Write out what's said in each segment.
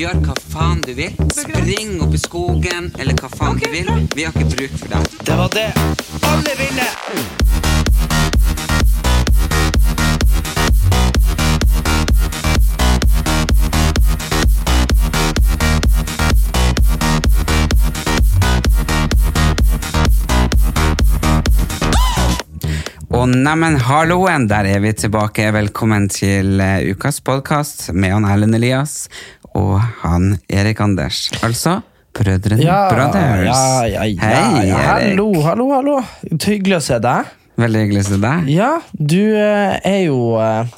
Gjør hva faen du vil. Spring opp i skogen, eller hva faen du vil. Vi har ikke bruk for deg. Det var det alle ville! Og neimen, halloen, der er vi tilbake. Velkommen til eh, ukas podkast med han Erlend Elias og han Erik Anders. Altså Brødrene Brothers. ja, ja, ja, Hei, ja. Erik. Hallo, hallo, hallo. Hyggelig å se deg. Veldig hyggelig å se deg. Ja, du eh, er jo eh,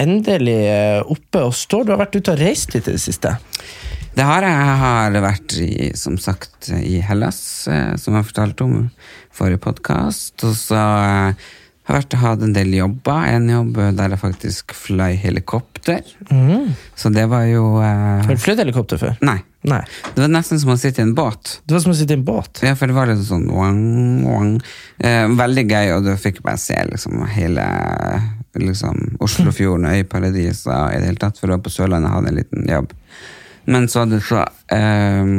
endelig eh, oppe og står. Du har vært ute og reist litt i det siste. Det har jeg. Jeg har vært i, som sagt, i Hellas, som jeg fortalte om forrige podkast. Og så har jeg vært og hatt en del jobber. En jobb der jeg faktisk fløy helikopter. Så det var jo eh, Har du flydd helikopter før? Nei. Nei. Det var nesten som å sitte i en båt. Det var som å sitte i en båt. Ja, for det var litt sånn wang, wang. Eh, Veldig gøy, og du fikk bare se liksom hele liksom, Oslofjorden og øyparadiset i det hele tatt, for da på Sørlandet hadde jeg en liten jobb. Men så hadde du så eh,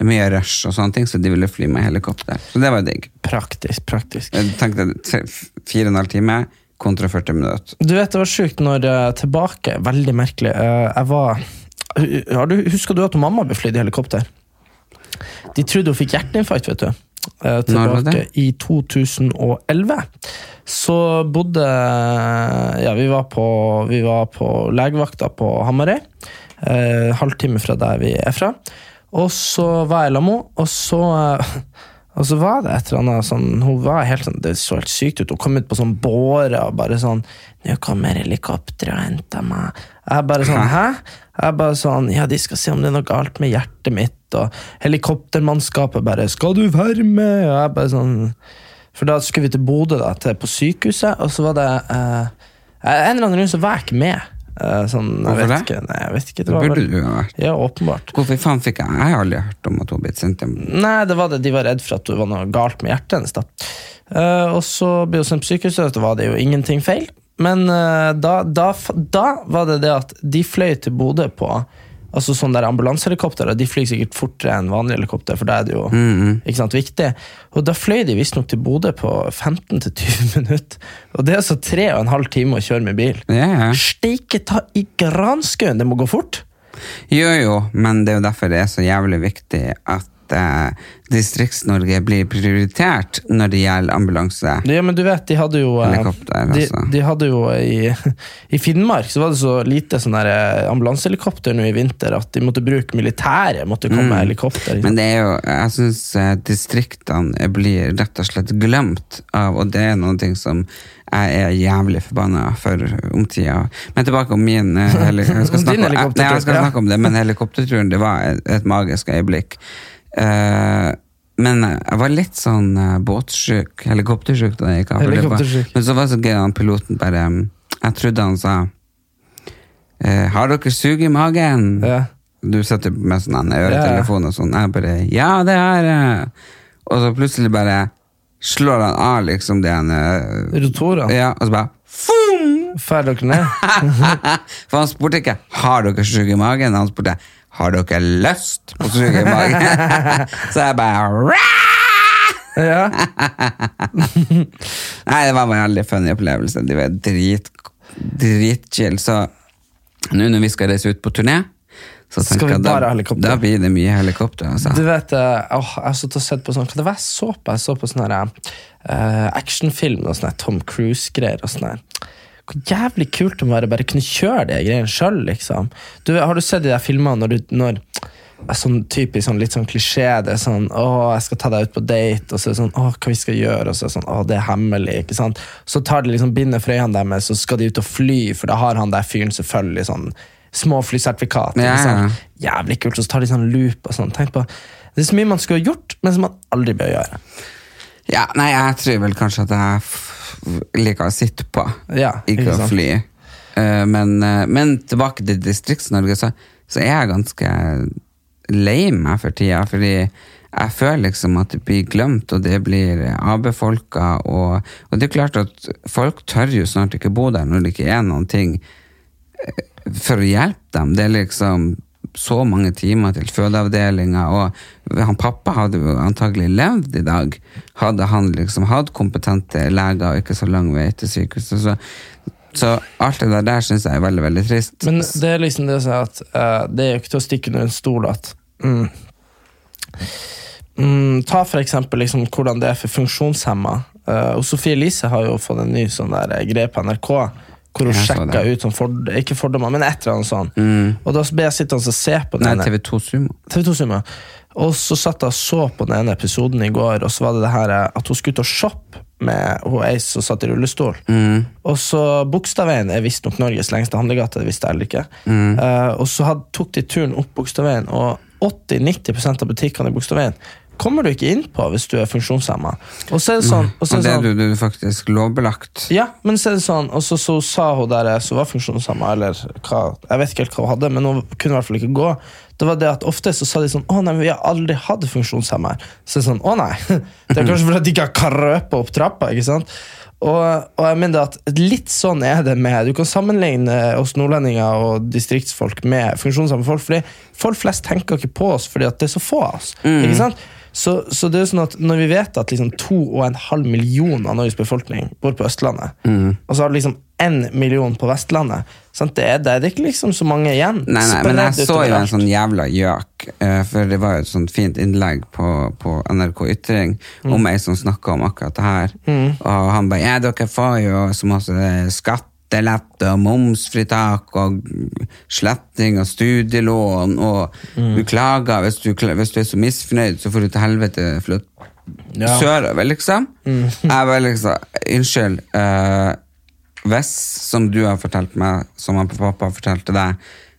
mye rush og sånne ting, så de ville fly med helikopter. Så det var digg. Praktisk, praktisk. Jeg tenkte fire og en halv time kontra 40 minutter. Du vet, det var sjukt når uh, tilbake Veldig merkelig. Uh, jeg var har du, Husker du at mamma ble flydd i helikopter? De trodde hun fikk hjerteinfarkt, vet du. Det? tilbake i 2011. Så bodde Ja, vi var på, vi var på legevakta på Hamarøy. Halvtime fra der vi er fra. Og så var jeg sammen med henne, og så eh, og så var det et eller annet sånn Hun var helt sånn, Det så helt sykt ut. Hun kom ut på sånn båre og bare sånn 'Nå kommer helikopteret og henter meg.' Jeg bare sånn 'Hæ?' Jeg bare sånn 'Ja, de skal se om det er noe galt med hjertet mitt.' Og helikoptermannskapet bare 'Skal du være med?' Og jeg bare sånn For da skulle vi til Bodø, da, til, på sykehuset, og så var det eh, En eller annen grunn så var jeg ikke med. Eh, sånn, jeg Hvorfor vet det? Nei, jeg vet ikke. Det Det burde du ha vært. ja, åpenbart. Hvorfor faen fikk jeg Jeg har aldri hørt om at hun blitt sendt hjem. Nei, det var det. de var redd for at det var noe galt med hjertet hennes. da. Uh, og så ble hun sendt på sykehuset, og var det jo ingenting feil. Men uh, da, da, da var det det at de fløy til Bodø på altså sånn der Ambulansehelikoptre de flyr sikkert fortere enn vanlige helikopter, for da er det jo ikke sant, viktig. Og da fløy de visstnok til Bodø på 15-20 minutter. Og det er altså en halv time å kjøre med bil. Ja. Steike ta i granskauen, det må gå fort! Jo, jo, men det er jo derfor det er så jævlig viktig at eh, Distrikts-Norge blir prioritert når det gjelder ambulanse. Ja, men du vet, de hadde jo eh, de, de hadde jo i, I Finnmark så var det så lite sånn eh, ambulansehelikopter nå i vinter at de måtte bruke militæret. måtte komme mm. helikopter. Men det er jo, jeg syns distriktene blir rett og slett glemt av, og det er noen ting som jeg er jævlig forbanna for om tida. Men tilbake om min eh, heli- jeg skal snakke, om- Nei, jeg skal snakke om det, men helikopterturen det var et magisk øyeblikk. Eh, men jeg var litt sånn uh, båtsjuk, helikoptersjuk da jeg gikk av. Helikoptersjuk. Men så var det så gøy han piloten bare um, Jeg trodde han sa eh, Har dere sug i magen? Ja. Du setter med sånn øretelefon og sånn. Jeg bare Ja, det har jeg. Og så plutselig bare slår han av liksom det han eh, Rotorene. Ja, og så bare Fum! Får dere ned? For han spurte ikke Har dere sug i magen. Han spurte Har dere lyst på sug i magen. så jeg bare ja. Nei, det var en veldig funny opplevelse. De var drit. Så nå når vi skal reise ut på turné, så Skal vi bare ha helikopter? da blir det mye helikopter. Altså. Du vet, eh, åh, jeg har sittet og sett på sånn Hva det var jeg så på? Jeg så på sånn eh, actionfilm og sånn Tom Cruise-greier. og sånn her. Hvor jævlig kult det må være bare kunne kjøre de greiene sjøl, liksom. Du, har du sett de der filmene når du når, er sånn typisk sånn, litt sånn klisjé. Det er sånn 'Å, jeg skal ta deg ut på date', og så er det sånn 'Å, hva vi skal gjøre?' Og så er det sånn 'Å, det er hemmelig'. ikke sant? Så tar de liksom binder for øynene deres, så skal de ut og fly, for da har han der fyren selvfølgelig sånn småflysertifikat. Ja, ikke ja. Sånn, Jævlig kult, og så tar de sånn loop og sånn. Tenk på, det er så mye man skulle ha gjort, men som man aldri bør gjøre. Ja, nei, jeg tror vel kanskje at jeg liker å sitte på, Ja, ikke, ikke å fly. Uh, men, uh, men tilbake til Distrikts-Norge, så, så er jeg ganske lei meg for tida, fordi jeg føler liksom at det blir glemt, og det blir avbefolka, og, og det er klart at folk tør jo snart ikke bo der når det ikke er noen ting eh, for å hjelpe dem. Det er liksom så mange timer til fødeavdelinga, og han pappa hadde jo antagelig levd i dag, hadde han liksom hatt kompetente leger og ikke så lang vei til sykehuset. Så, så alt det der, der syns jeg er veldig, veldig trist. Men det er liksom det å si at uh, det er jo ikke til å stikke under en stol at mm, mm, Ta for eksempel liksom hvordan det er for funksjonshemma. Uh, og Sofie Elise har jo fått en ny sånn der eh, greie på NRK. Hvor hun sjekka ut sånn for, ikke fordommer, men et eller annet sånt. Og da ble jeg sittende og se på den Nei, ene TV2 Sumo. TV2 Sumo. Og så satt jeg og så på den ene episoden i går, og så var det det her eh, at hun skulle ut og shoppe med hun ei som satt i rullestol. Og så Bogstadveien er visstnok Norges lengste handlegate, det visste jeg heller ikke. Uh, og så had, tok de turen opp Bogstadveien, og 80-90% av butikkene i Bogstadveien kommer du ikke inn på hvis du er funksjonshemma. Og så er det sånn, og så er det det er sånn du, du faktisk lovbelagt. ja, men så er det sånn, og så, så sa hun der som var funksjonshemma, eller hva, jeg vet ikke helt hva hun hadde, men hun kunne i hvert fall ikke gå. Det var det at Ofte så sa de sånn 'Å nei, vi har aldri hatt funksjonshemma her'. Så er det sånn, å nei, Det er kanskje fordi de ikke har krøpet opp trappa. ikke sant? Og, og jeg mener at litt sånn er det med Du kan sammenligne oss nordlendinger og distriktsfolk med funksjonshemmede folk. fordi folk flest tenker ikke på oss fordi at det er så få av oss. ikke sant? Så, så det er sånn at Når vi vet at liksom to og en halv million av Norges befolkning bor på Østlandet, og så har du liksom 1 million på Vestlandet sant? Det, er, det er ikke liksom så mange igjen. Nei, nei, men jeg så jo en sånn jævla gjøk, eh, for det var jo et sånt fint innlegg på, på NRK Ytring Mm. om ei som snakka om akkurat det her. Og han bare Ja, dere får jo så masse skattelette og momsfritak og sletting av studielån, og Mm. du klager hvis du, hvis du er så misfornøyd, så får du til helvete flytte Ja. Mm. sørover, liksom. Jeg var liksom Unnskyld. Uh, hvis, som du har fortalt meg, som han pappa har fortalt til deg,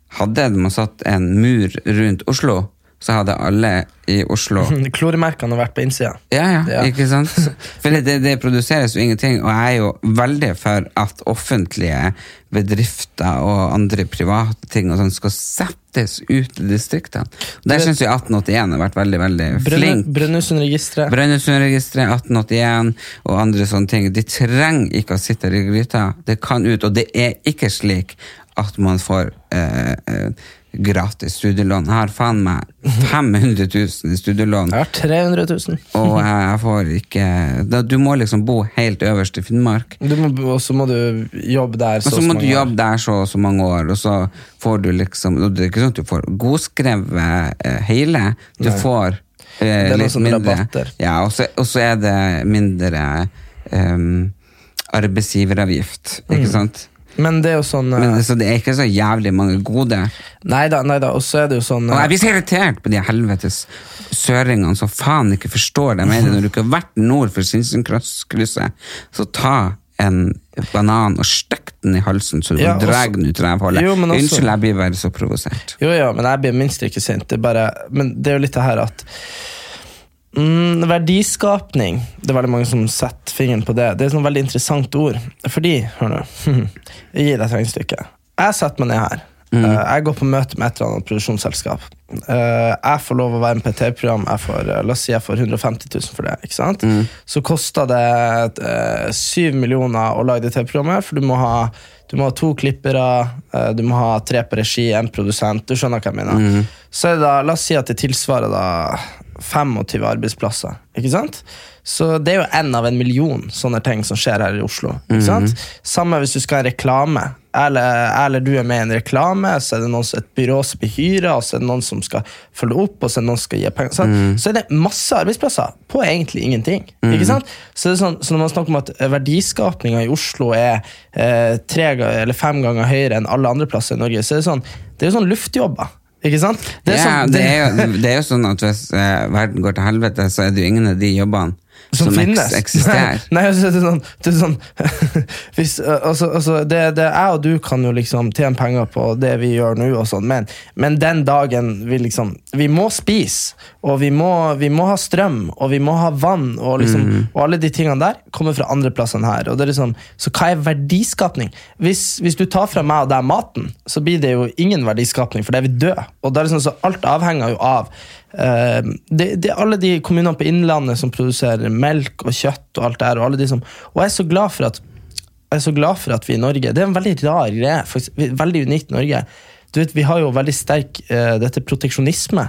hadde man satt en mur rundt Oslo, så hadde alle i Oslo Kloremerkene har vært på innsida. ja, ja, Ja. ikke sant? For det, det, produseres jo ingenting, og jeg er jo veldig for at offentlige bedrifter og andre private ting og sånn skal settes ut i distriktene. Der syns jeg 1881 har vært veldig, veldig flink. Brønnøysundregisteret. Brønnøysundregisteret, 1881 og andre sånne ting. De trenger ikke å sitte i gryta. Det kan ut, og det er ikke slik at man får eh, eh, gratis studielån. Jeg har faen meg 500 000 i studielån. Jeg har 300 000. Og jeg, får ikke da, Du må liksom bo helt øverst i Finnmark. Og så må du jobbe der Og så så må du jobbe der så og så mange år, og så får du liksom Det er ikke sånn at du får godskrevet eh, hele. Du Nei. får eh, litt mindre. rabatter. Ja, og så, og så er det mindre um, arbeidsgiveravgift, ikke sant? Men det er jo sånn Men, eh, så det er ikke så jævlig mange gode. Nei da, nei da. Og så er det jo sånn Og eh, jeg blir så irritert på de helvetes søringene som faen ikke forstår det. Jeg mener, når du ikke har vært nord for Sinsenkrysset, så ta en banan og stikk den i halsen så du Ja, kan dra den ut rævhullet. Jo, Unnskyld, jeg blir bare så provosert. Jo, ja, men jeg blir minst ikke sint. Det er bare, men det er jo litt det her at mm, Verdiskapning Det er veldig mange som setter fingeren på det. Det er et veldig interessant ord. Fordi, hør nå gi deg et regnestykke. Jeg setter meg ned her. Eh, jeg går på møte med et eller annet produksjonsselskap. Eh, jeg får lov å være med på et TV-program. Eh, La oss si jeg får 150 000 for det. ikke sant? Så koster det uh, 7 millioner å lage det TV-programmet, for du må ha du må ha to klippere, du må ha tre på regi, en produsent. Du skjønner hva jeg mener. Så er det da, La oss si at det tilsvarer da 25 arbeidsplasser. ikke sant? Så det er jo én av en million sånne ting som skjer her i Oslo. ikke sant? Samme hvis du skal ha reklame. Eller, eller du er med i en reklame, så er det noen, som- et byrå som blir hyra, og så er det noen som skal følge opp, og så er det noen som skal gi penger. sant? Så er det masse arbeidsplasser på egentlig ingenting. ikke sant? Så, det sånn, så når man snakker om at verdiskapninga i Oslo er eh, tre eller fem ganger høyere enn alle andre plasser i Norge, så er det sånn, det er jo sånn luftjobber. Ikke sant? Det er ja, sånn, det, er jo, det er jo sånn at hvis eh, verden går til helvete, så er det jo ingen av de jobbene som, som, finnes. eksisterer. Nei, nei altså, det er sånn, det er sånn hvis, altså, altså, det, det, Jeg og du kan jo liksom tjene penger på det vi gjør nå, og sånn, men, men den dagen vi liksom Vi må spise, og vi må, vi må ha strøm, og vi må ha vann, og, liksom, og alle de tingene der kommer fra andre plasser enn her. Er liksom, så hva er verdiskapning? Hvis, hvis du tar fra meg og deg maten, så blir det jo ingen verdiskapning, for det er vi døde. Og det er sånn, så alt avhenger jo av det, det er alle de kommunene på Innlandet som produserer melk og kjøtt og alt det her. Og, de som, og jeg er så glad for at jeg er så glad for at vi i Norge Det er en veldig rar greie. faktisk, Veldig unikt i Norge. Du vet, Vi har jo veldig sterk uh, dette proteksjonisme.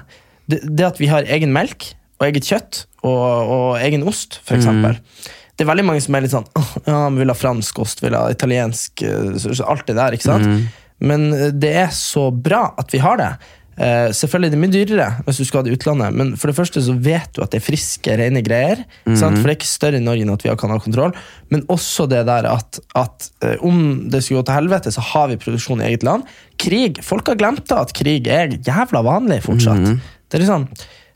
Det, det at vi har egen melk og eget kjøtt og, og egen ost, f.eks. eksempel Det er veldig mange som er litt sånn «Åh, ja, vi vil ha fransk ost, vil ha italiensk eh, Alt det der. ikke sant? Men eh, det er så bra at vi har det. Eh, selvfølgelig er det mye dyrere hvis du skal ha det i utlandet, men for det første så vet du at det er friske, rene greier. sant? For det er ikke større i Norge enn at vi kan ha kontroll. Men også det der at, at uh, om det skulle gå til helvete, så har vi produksjon i eget land. Krig, Folk har glemt at krig er jævla vanlig fortsatt. Det er liksom,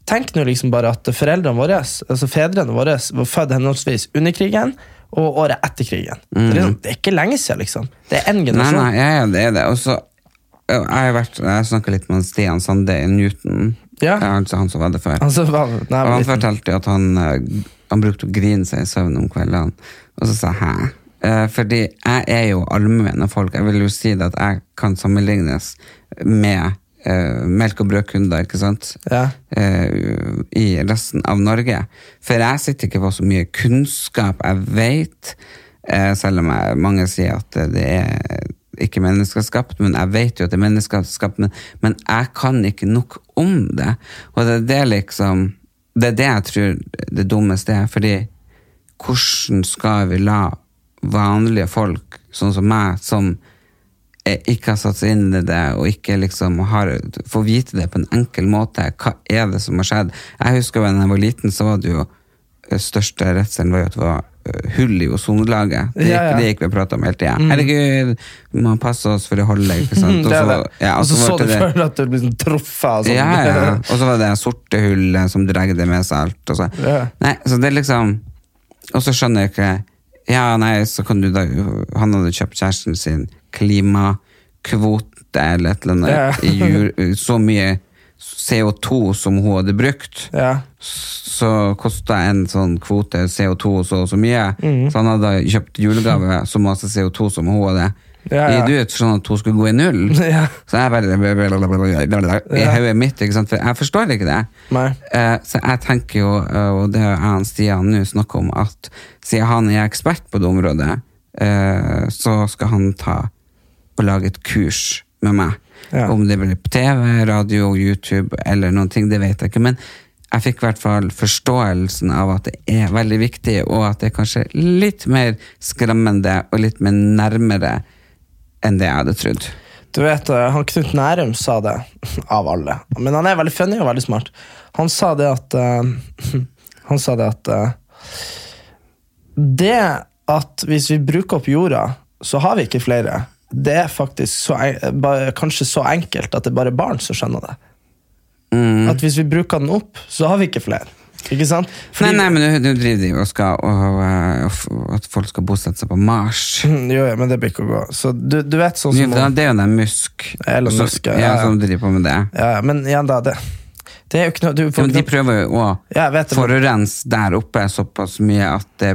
Tenk nå liksom bare at foreldrene våre, altså fedrene våre, var født henholdsvis under krigen og året etter krigen. Det, er liksom, det er ikke lenge siden, liksom. Det er én generasjon. nei, ja, ja, det er det. Og så jeg har vært, jeg snakka litt med Stian Sande i Newton, Ja. altså han som var det før. Altså, hva, nei, Og han fortalte jo at han, eh, han brukte å grine seg i søvn om kveldene. Og så sa jeg hæ? Eh, fordi jeg er jo allmenn av folk. Jeg vil jo si det at jeg kan sammenlignes med eh, melk- og brødkunder, ikke sant? Ja. Eh, I resten av Norge. For jeg sitter ikke på så mye kunnskap jeg vet, eh, selv om jeg, mange sier at det er ikke menneskeskapt, men jeg vet jo at det er menneskeskapt, men, men jeg kan ikke nok om det. Og det er det liksom Det er det jeg tror det dummeste er, fordi hvordan skal vi la vanlige folk, sånn som meg, som ikke har satt seg inn i det, og ikke liksom har, får vite det på en enkel måte. Hva er det som har skjedd? Jeg husker da jeg var liten, så var det jo eh, største redselen var jo at det var hull i ozonlaget. Det, Ja, ja. det gikk vi og prata om hele tida. Herregud, vi må passe oss for det holdet, ikke sant. Er det. ja, og så så du det- før at du ble sånn truffet. og Sånn. ja, ja. Og så var det sorte hullet som dregde med seg alt. Og så. Nei, så det liksom Og så skjønner jeg ikke Ja, nei, så kan du da Han hadde kjøpt kjæresten sin klimakvote eller et eller annet. Så mye CO2 som hun hadde brukt. Ja. Så kosta en sånn kvote CO2 så og så mye. Mm. Så han hadde kjøpt julegave så masse CO2 som hun hadde. Ja, ja. Gitt ut sånn at hun skulle gå i null. Ja. Så jeg bare I hodet mitt, ikke sant? for jeg forstår ikke det. Eh, så jeg tenker jo, eh, og det har jeg og Stian nå snakket om, at siden han er ekspert på det området, eh, så skal han ta og lage et kurs med meg. Ja. Om det blir på TV, radio, YouTube eller noen ting, det vet jeg ikke. Men jeg fikk i hvert fall forståelsen av at det er veldig viktig, og at det er kanskje litt mer skremmende og litt mer nærmere enn det jeg hadde trodd. Du vet, eh, han Knut Nærum sa det, av alle. Men han er veldig funny og veldig smart. Han sa det at uh, Han sa det at uh, Det at hvis vi bruker opp jorda, så har vi ikke flere. Det er faktisk så, kanskje så enkelt at det er bare barn som skjønner det. Mm. At hvis vi bruker den opp, så har vi ikke flere. Ikke sant? Nei, nei, men du, du driver jo og skal og, og, at folk skal bosette seg på Mars. Jo, ja, men det blir ikke å gå. Så du, du vet sånn som jo, Det er jo den Musk, Elon Musk, ja, ja, som driver på med det. ja, Men igjen, da. Det, det er jo ikke noe du får men de prøver jo å forurense der oppe såpass mye at det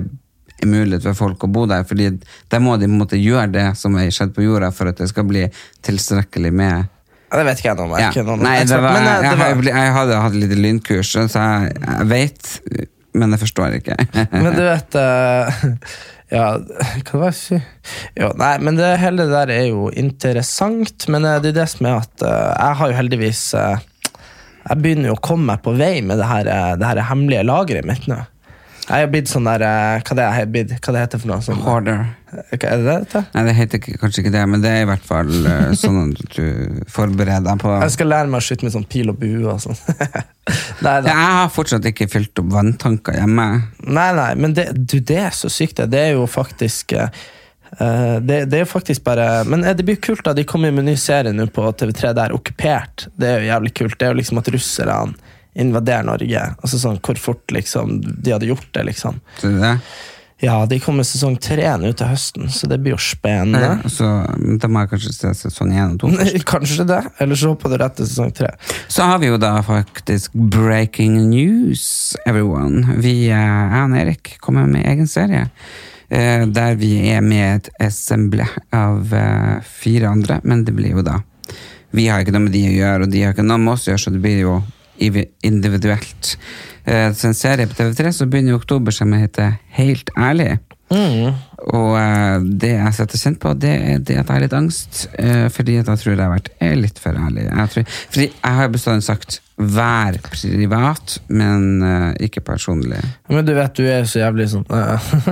er mulig for folk å bo der. fordi der må de på en måte gjøre det som er skjedd på jorda, for at det skal bli tilstrekkelig med Ja, Det vet ikke jeg noe om. Ja. jeg, jeg, hadde hatt litt lynkurs, så jeg, jeg vet, men jeg forstår ikke. Men du vet uh, Ja, hva var det jeg skulle? Jo, nei, men det hele der er jo interessant, men eh, det er det som er at uh, jeg har jo heldigvis uh, Jeg begynner jo å komme meg på vei med det her, det her hemmelige lageret mitt nå. Jeg er blitt sånn der eh, Hva det er blitt? Hva det heter for noe? Sånn, Hoarder. Hva er det det heter? Nei, det heter ikke, kanskje ikke det, men det er i hvert fall eh, sånn at du forbereder deg på Jeg skal lære meg å skyte med sånn pil og bue og sånn. nei, da. Jeg har fortsatt ikke fylt opp vanntanker hjemme. nei, nei, men det, du, det er så sykt, det. Det er jo faktisk Uh, eh, det, det er jo faktisk bare Men eh, det blir kult, da. De kommer med en ny serie nå på TV3 der, Okkupert. Det er jo jævlig kult. Det er jo liksom at russerne invadere Norge. Altså sånn, Hvor fort liksom, de hadde gjort det, liksom. Så det, Ja, de kommer sesong tre nå til høsten, så det blir jo spennende. ja, så, da må jeg kanskje se sesong én og to. Kanskje det, eller så hopper du rett til sesong tre. Så har vi jo da faktisk breaking news, everyone. Vi, eh, jeg og Erik, kommer med egen serie. eh, Der vi er med et assemble av eh, fire andre, men det blir jo da Vi har ikke noe med de å gjøre, og de har ikke noe med oss å gjøre, så det blir jo individuelt. Eh, Så en serie på TV3 som begynner i oktober som heter Helt ærlig. Og eh, det jeg setter kjent på, det er det at jeg har litt angst. eh, fordi at jeg tror jeg har vært litt for ærlig. Jeg tror, fordi jeg har bestandig sagt 'vær privat', men uh, ikke personlig. Men du vet, du er så jævlig sånn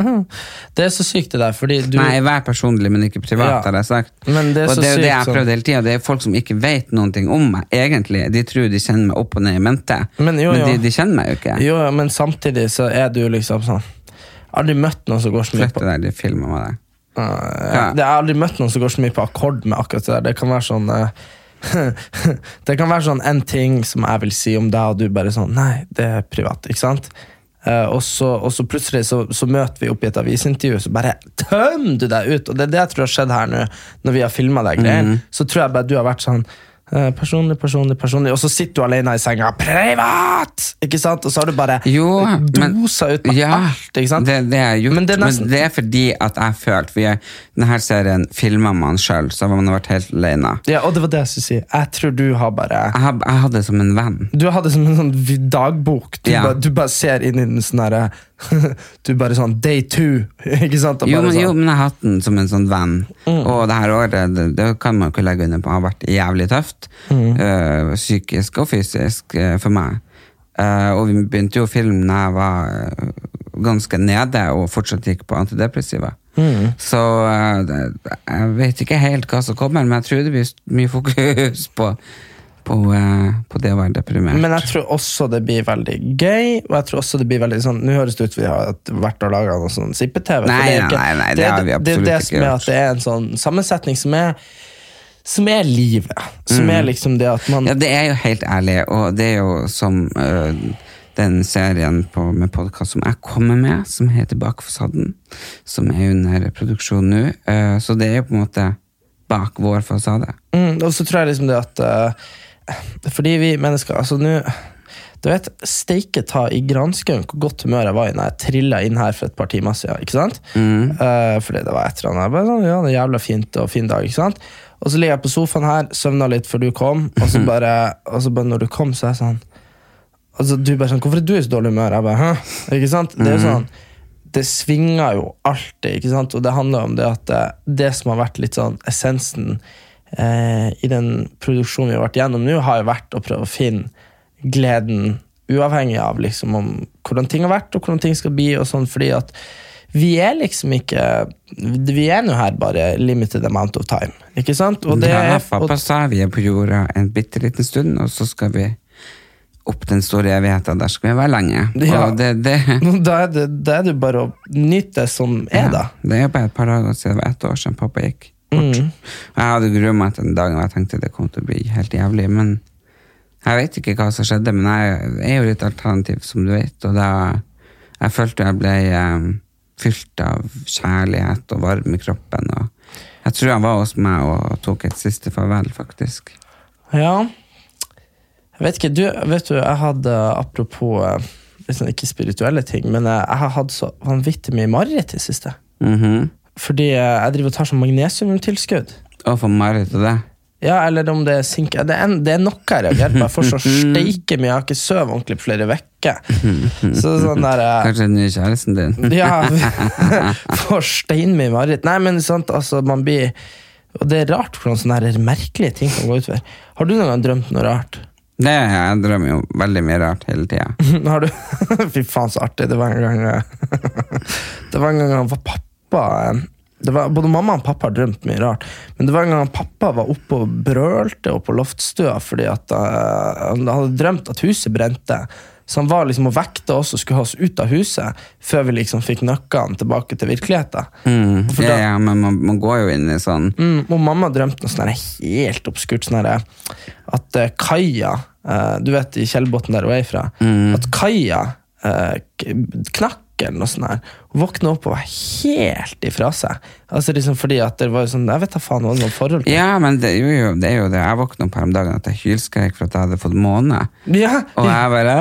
Det er så sykt det der, fordi du Nei, vær personlig, men ikke privat, Ja. har jeg sagt. Men det er og så det er jo det jeg har sånn- prøvd hele tida. Det er folk som ikke vet noen ting om meg, egentlig. De tror de kjenner meg opp og ned i mente, Men jo, jo. de, de kjenner meg jo ikke. Jo, men samtidig så er du liksom sånn Aldri møtt noen som går så mye Flytt på det der, de filmer meg der. Uh, Ja. Det Jeg har aldri møtt noen som går så mye på akkord med akkurat det der. Det kan være sånn eh, Det kan være sånn en ting som jeg vil si om deg, og du bare sånn Nei, det er privat, ikke sant? Uh, og, så, og så plutselig så, så møter vi opp i et avisintervju, så bare tømmer du deg ut. Og det er det jeg tror har skjedd her nå, når vi har filma deg. Mm -hmm. Så tror jeg bare du har vært sånn Personlig, personlig, personlig. Og så sitter du alene i senga. Privat! Ikke sant? Og så har du bare Jo, men- dosa ut med Ja, alt. Ikke sant? Det, det er gjort, Men men det det, er nesten- er fordi at jeg følte For jeg, denne serien filmer man sjøl, så man har vært helt alene. Ja, og det var det jeg skulle si. Jeg tror du har bare Jeg, har- jeg hadde det som en venn. Du hadde det som en sånn dagbok. Du, Ja. bare, du bare ser inn i den sånn derre Du bare sånn Day two, ikke sant? Jo men, men, jo, sånn. men jeg har hatt den som en sånn venn. Og det her året, det, det kan man ikke legge under på, har vært jævlig tøft. eh, psykisk og fysisk eh, for meg. Uh, og vi begynte jo å filme da jeg var ganske nede og fortsatt gikk på antidepressiva. Så eh, det, jeg vet ikke helt hva som kommer, men jeg tror det blir mye fokus på, på, eh, på det å være deprimert. Men jeg tror også det blir veldig gøy, og jeg tror også det blir veldig sånn Nå høres det ut som vi har vært og laga noe sånn sippe-TV. Nei, det nei, ikke- nei, nei, det det, har vi det absolutt det ikke som er gjort. det er en sånn sammensetning som er som er livet. Som er liksom det at man Mm. Ja, det er jo helt ærlig, og det er jo som øh, den serien på, med podkast som jeg kommer med, som heter Bak fasaden, som er under produksjon nå. Uh, så det er jo på en måte bak vår fasade. Mm, og så tror jeg liksom det at eh, Fordi vi mennesker Altså nå Du vet, steike ta i granskauen hvor godt humør jeg var i når jeg trilla inn her for et par timer siden. ikke sant? Eh, fordi det var et eller annet. Bare sånn, ja, det er jævla fint og fin dag. ikke sant? Og så ligger jeg på sofaen her, søvna litt før du kom, og så bare, og så bare når du kom, så er jeg sånn altså, Du bare sånn 'Hvorfor er du i så dårlig humør?' Jeg bare, Hæ? Ikke sant? Det er jo sånn det svinger jo alltid, ikke sant? og det handler om det at det, det som har vært litt sånn essensen eh, i den produksjonen vi har vært gjennom nå, har jo vært å prøve å finne gleden, uavhengig av liksom om hvordan ting har vært, og hvordan ting skal bli, og sånn, fordi at vi er liksom ikke Vi er nå her bare limited amount of time, ikke sant? Og det ja, pappa sa vi er på jorda en bitte liten stund, og så skal vi opp den store evigheten. Der skal vi være lenge. Ja. Det, det, da, er det, da er det bare å nyte det som er, da. Det er bare et par dager siden det var ett år siden pappa gikk bort. Mm. Jeg hadde grua meg til den dagen og jeg tenkte det kom til å bli helt jævlig. Men jeg vet ikke hva som skjedde, men jeg er jo litt alternativ, som du vet. Og da jeg følte jeg ble um, fylt av kjærlighet og varm i kroppen. Og jeg tror han var hos meg og tok et siste farvel, faktisk. Ja. Jeg vet ikke, du, vet du, jeg hadde, apropos liksom ikke spirituelle ting, men jeg, har hatt så vanvittig mye mareritt i det siste. Mhm. Fordi jeg driver og tar sånn magnesiumtilskudd. Å, for Marit og det. Ja, eller om det er sink... Det er, en, det er noe jeg reagerer på. Jeg får så steike mye. Jeg har ikke sovet ordentlig på flere uker. Så sånn der eh, Kanskje den nye kjæresten din. Ja, får steinmye mareritt. Nei, men sant, altså, man blir Og det er rart hvordan sånne merkelige ting kan gå utover. Har du noen gang drømt noe rart? Det, jeg drømmer jo veldig mye rart hele tida. Har du Fy faen, så artig. Det var en gang eh, Det var en gang han var pappa eh, det var, Både mamma og pappa har drømt mye rart. Men det var en gang pappa var oppe og brølte oppe på loftstua fordi at uh, han hadde drømt at huset brente. Så han var liksom og vekta oss og skulle ha oss ut av huset før vi liksom fikk nøkkelen tilbake til virkeligheten. Mm, Ja, da- ja, men man, man går jo inn i sånn Mm, og mamma drømte noe sånn helt obskurt sånn at uh, kaia uh, du vet i Kjellbotn der hun er fra, at kaia eh, knakk eller noe sånt her. Hun våkna opp og var helt ifra seg. Altså liksom fordi at det var jo sånn, jeg vet da faen, hva det var forhold til. Ja, men det, jo, jo, det er jo det. Jeg våkna opp her om dagen at jeg hylskrek for at jeg hadde fått måne. Ja, Og jeg bare!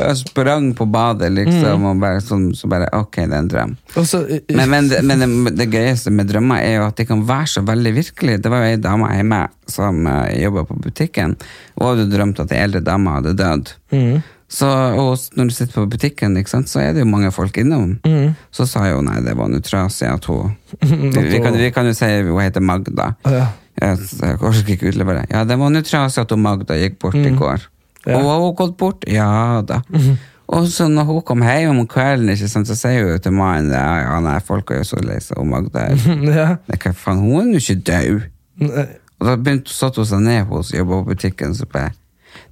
Jeg sprang på badet, liksom, og bare sånn, så bare Ok, det er en drøm. så, eh, Men, men, det, men det, det gøyeste med drømmer er jo at de kan være så veldig virkelige. Det var jo ei dame hjemme som uh, jobba på butikken, og hadde drømt at ei eldre dame hadde dødd. Så, og når du sitter på butikken, ikke sant, så er det jo mange folk innom. Så sa jo nei, det var nå trasig at hun vi, vi, kan, vi kan jo si hun heter Magda. Ja. Jeg, jeg orker ikke utlevere. Ja, det var nå trasig at hun Magda gikk bort i går. Ja. Og har hun gått bort? Ja da. Og så når hun kom hjem om kvelden, sant, så sier hun til mannen ja, ja, nei, folk er jo så lei seg, Magda ja. Hva faen, hun er jo ikke død. Og da begynte, satte hun seg ned hos jobba på butikken, så bare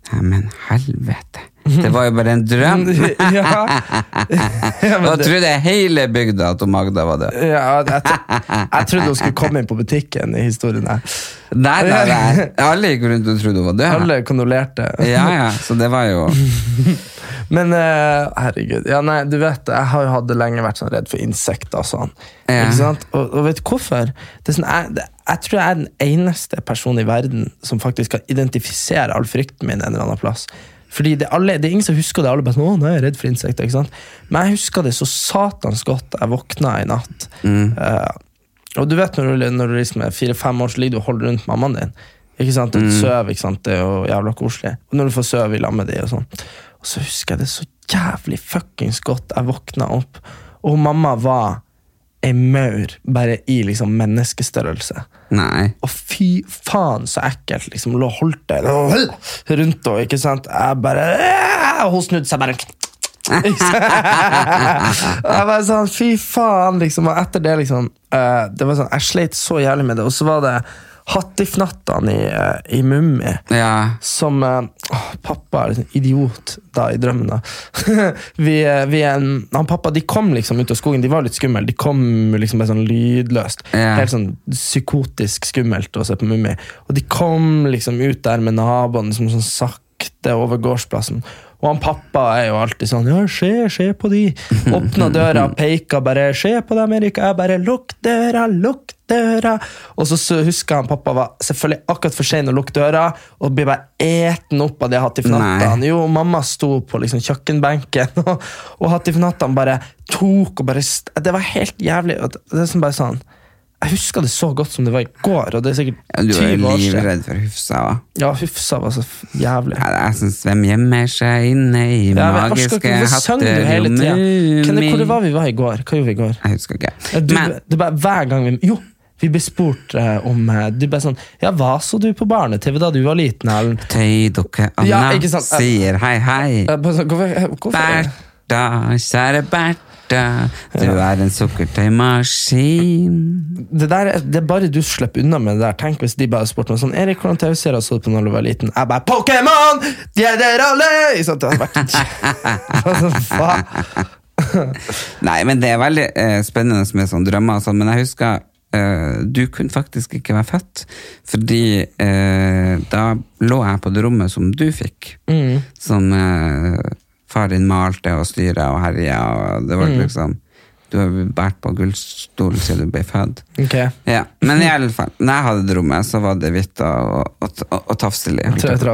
Nei, men helvete. Det var jo bare en drøm. ja. ja, Da trodde hele bygda at Magda var død. ja, jeg, jeg trodde hun skulle komme inn på butikken i historien. Nei, nei, nei. Alle gikk rundt og trodde hun var død. Alle kondolerte. Ja, ja, så det var jo Men uh, herregud, ja, nei, du vet, jeg har jo hadde lenge vært sånn redd for insekter og sånn. Ja. Ikke sant? Og, og vet du hvorfor? Det sånn, jeg, det, jeg tror jeg er den eneste personen i verden som faktisk kan identifisere all frykten min en eller annen plass. Fordi det, alle, det er ingen som husker det. Alle bare sånn, å, jeg er redd for insekter. ikke sant? Men jeg husker det så satans godt jeg våkna i natt. Eh, og du vet når du, når du liksom er fire-fem år, så ligger du og holder rundt mammaen din. Ikke sant? Og Søv, ikke sant? Det er jo jævla koselig. Og når du får sove i lag med dem, og sånn. Og så husker jeg det så jævlig fuckings godt. Jeg våkna opp, og mamma var ei maur bare i liksom menneskestørrelse. Nei. Og fy faen, så ekkelt. liksom, Lå holdt det rundt henne. ikke sant? Jeg bare Og hun snudde seg bare jeg bare sånn, fy faen, liksom. Og etter det, liksom uh, Det var sånn, Jeg sleit så jævlig med det. Og så var det Hattifnattene i, eh, i Mummi Ja. som å, Pappa er en idiot da i drømmen. da. vi, eh, vi en, han pappa de kom liksom ut av skogen. De var litt skumle. De kom liksom bare sånn lydløst. Ja. Helt sånn psykotisk skummelt å se på Mummi. Og de kom liksom ut der med naboene som sånn sakte over gårdsplassen. Og han pappa er jo alltid sånn Ja, se, se på de. Åpna døra, peka bare. Se på dem, Erika. Jeg bare Lukk døra, lukk døra. Og så, så husker han pappa var selvfølgelig akkurat for sein å lukke døra, og blir bare eten opp av det hattifnattene. Jo, mamma sto på liksom kjøkkenbenken, og, og hattifnattene bare tok og bare Det var helt jævlig. Det er som bare sånn Jeg husker det så godt som det var i går, og det er sikkert Ja, du er jo livredd for Hufsa va? Ja, Hufsa var så jævlig. Ja, Jeg syns hvem gjemmer seg inne i Ja, men magiske hatterommet du? Hvor var vi var i går? Hva gjorde vi i går? Jeg husker ikke. Du, Men det er bare hver gang vi Jo, vi ble spurt uh, om eh, Du bare sånn Ja, hva så du på barne-TV da du var liten, Ellen? Tøydukke Anna Ja, sier hei, hei. Sånn, eh, hvorfor? Bertha, kjære Bertha, du er en sukkertøymaskin. Det, der, er- det er bare du slipper unna med det der. Tenk hvis de bare spurte meg sånn Erik, hvordan TV-serier så du på når du var liten? Jeg bare Pokémon! De er der alle! Sånn? Det hadde vært faen. Nei, men det er veldig eh, spennende med sånne drømmer og sånn, men jeg husker eh, du kunne faktisk ikke være født, fordi eh, da lå jeg på det rommet som du fikk, Mm. som eh, far din malte og styra og herja, og det Mm. var liksom Du har båret på gullstolen siden du ble født. Ok. Ja, Men i alle fall, når jeg hadde det rommet, så var det hvitt og, og, og, og tafselig.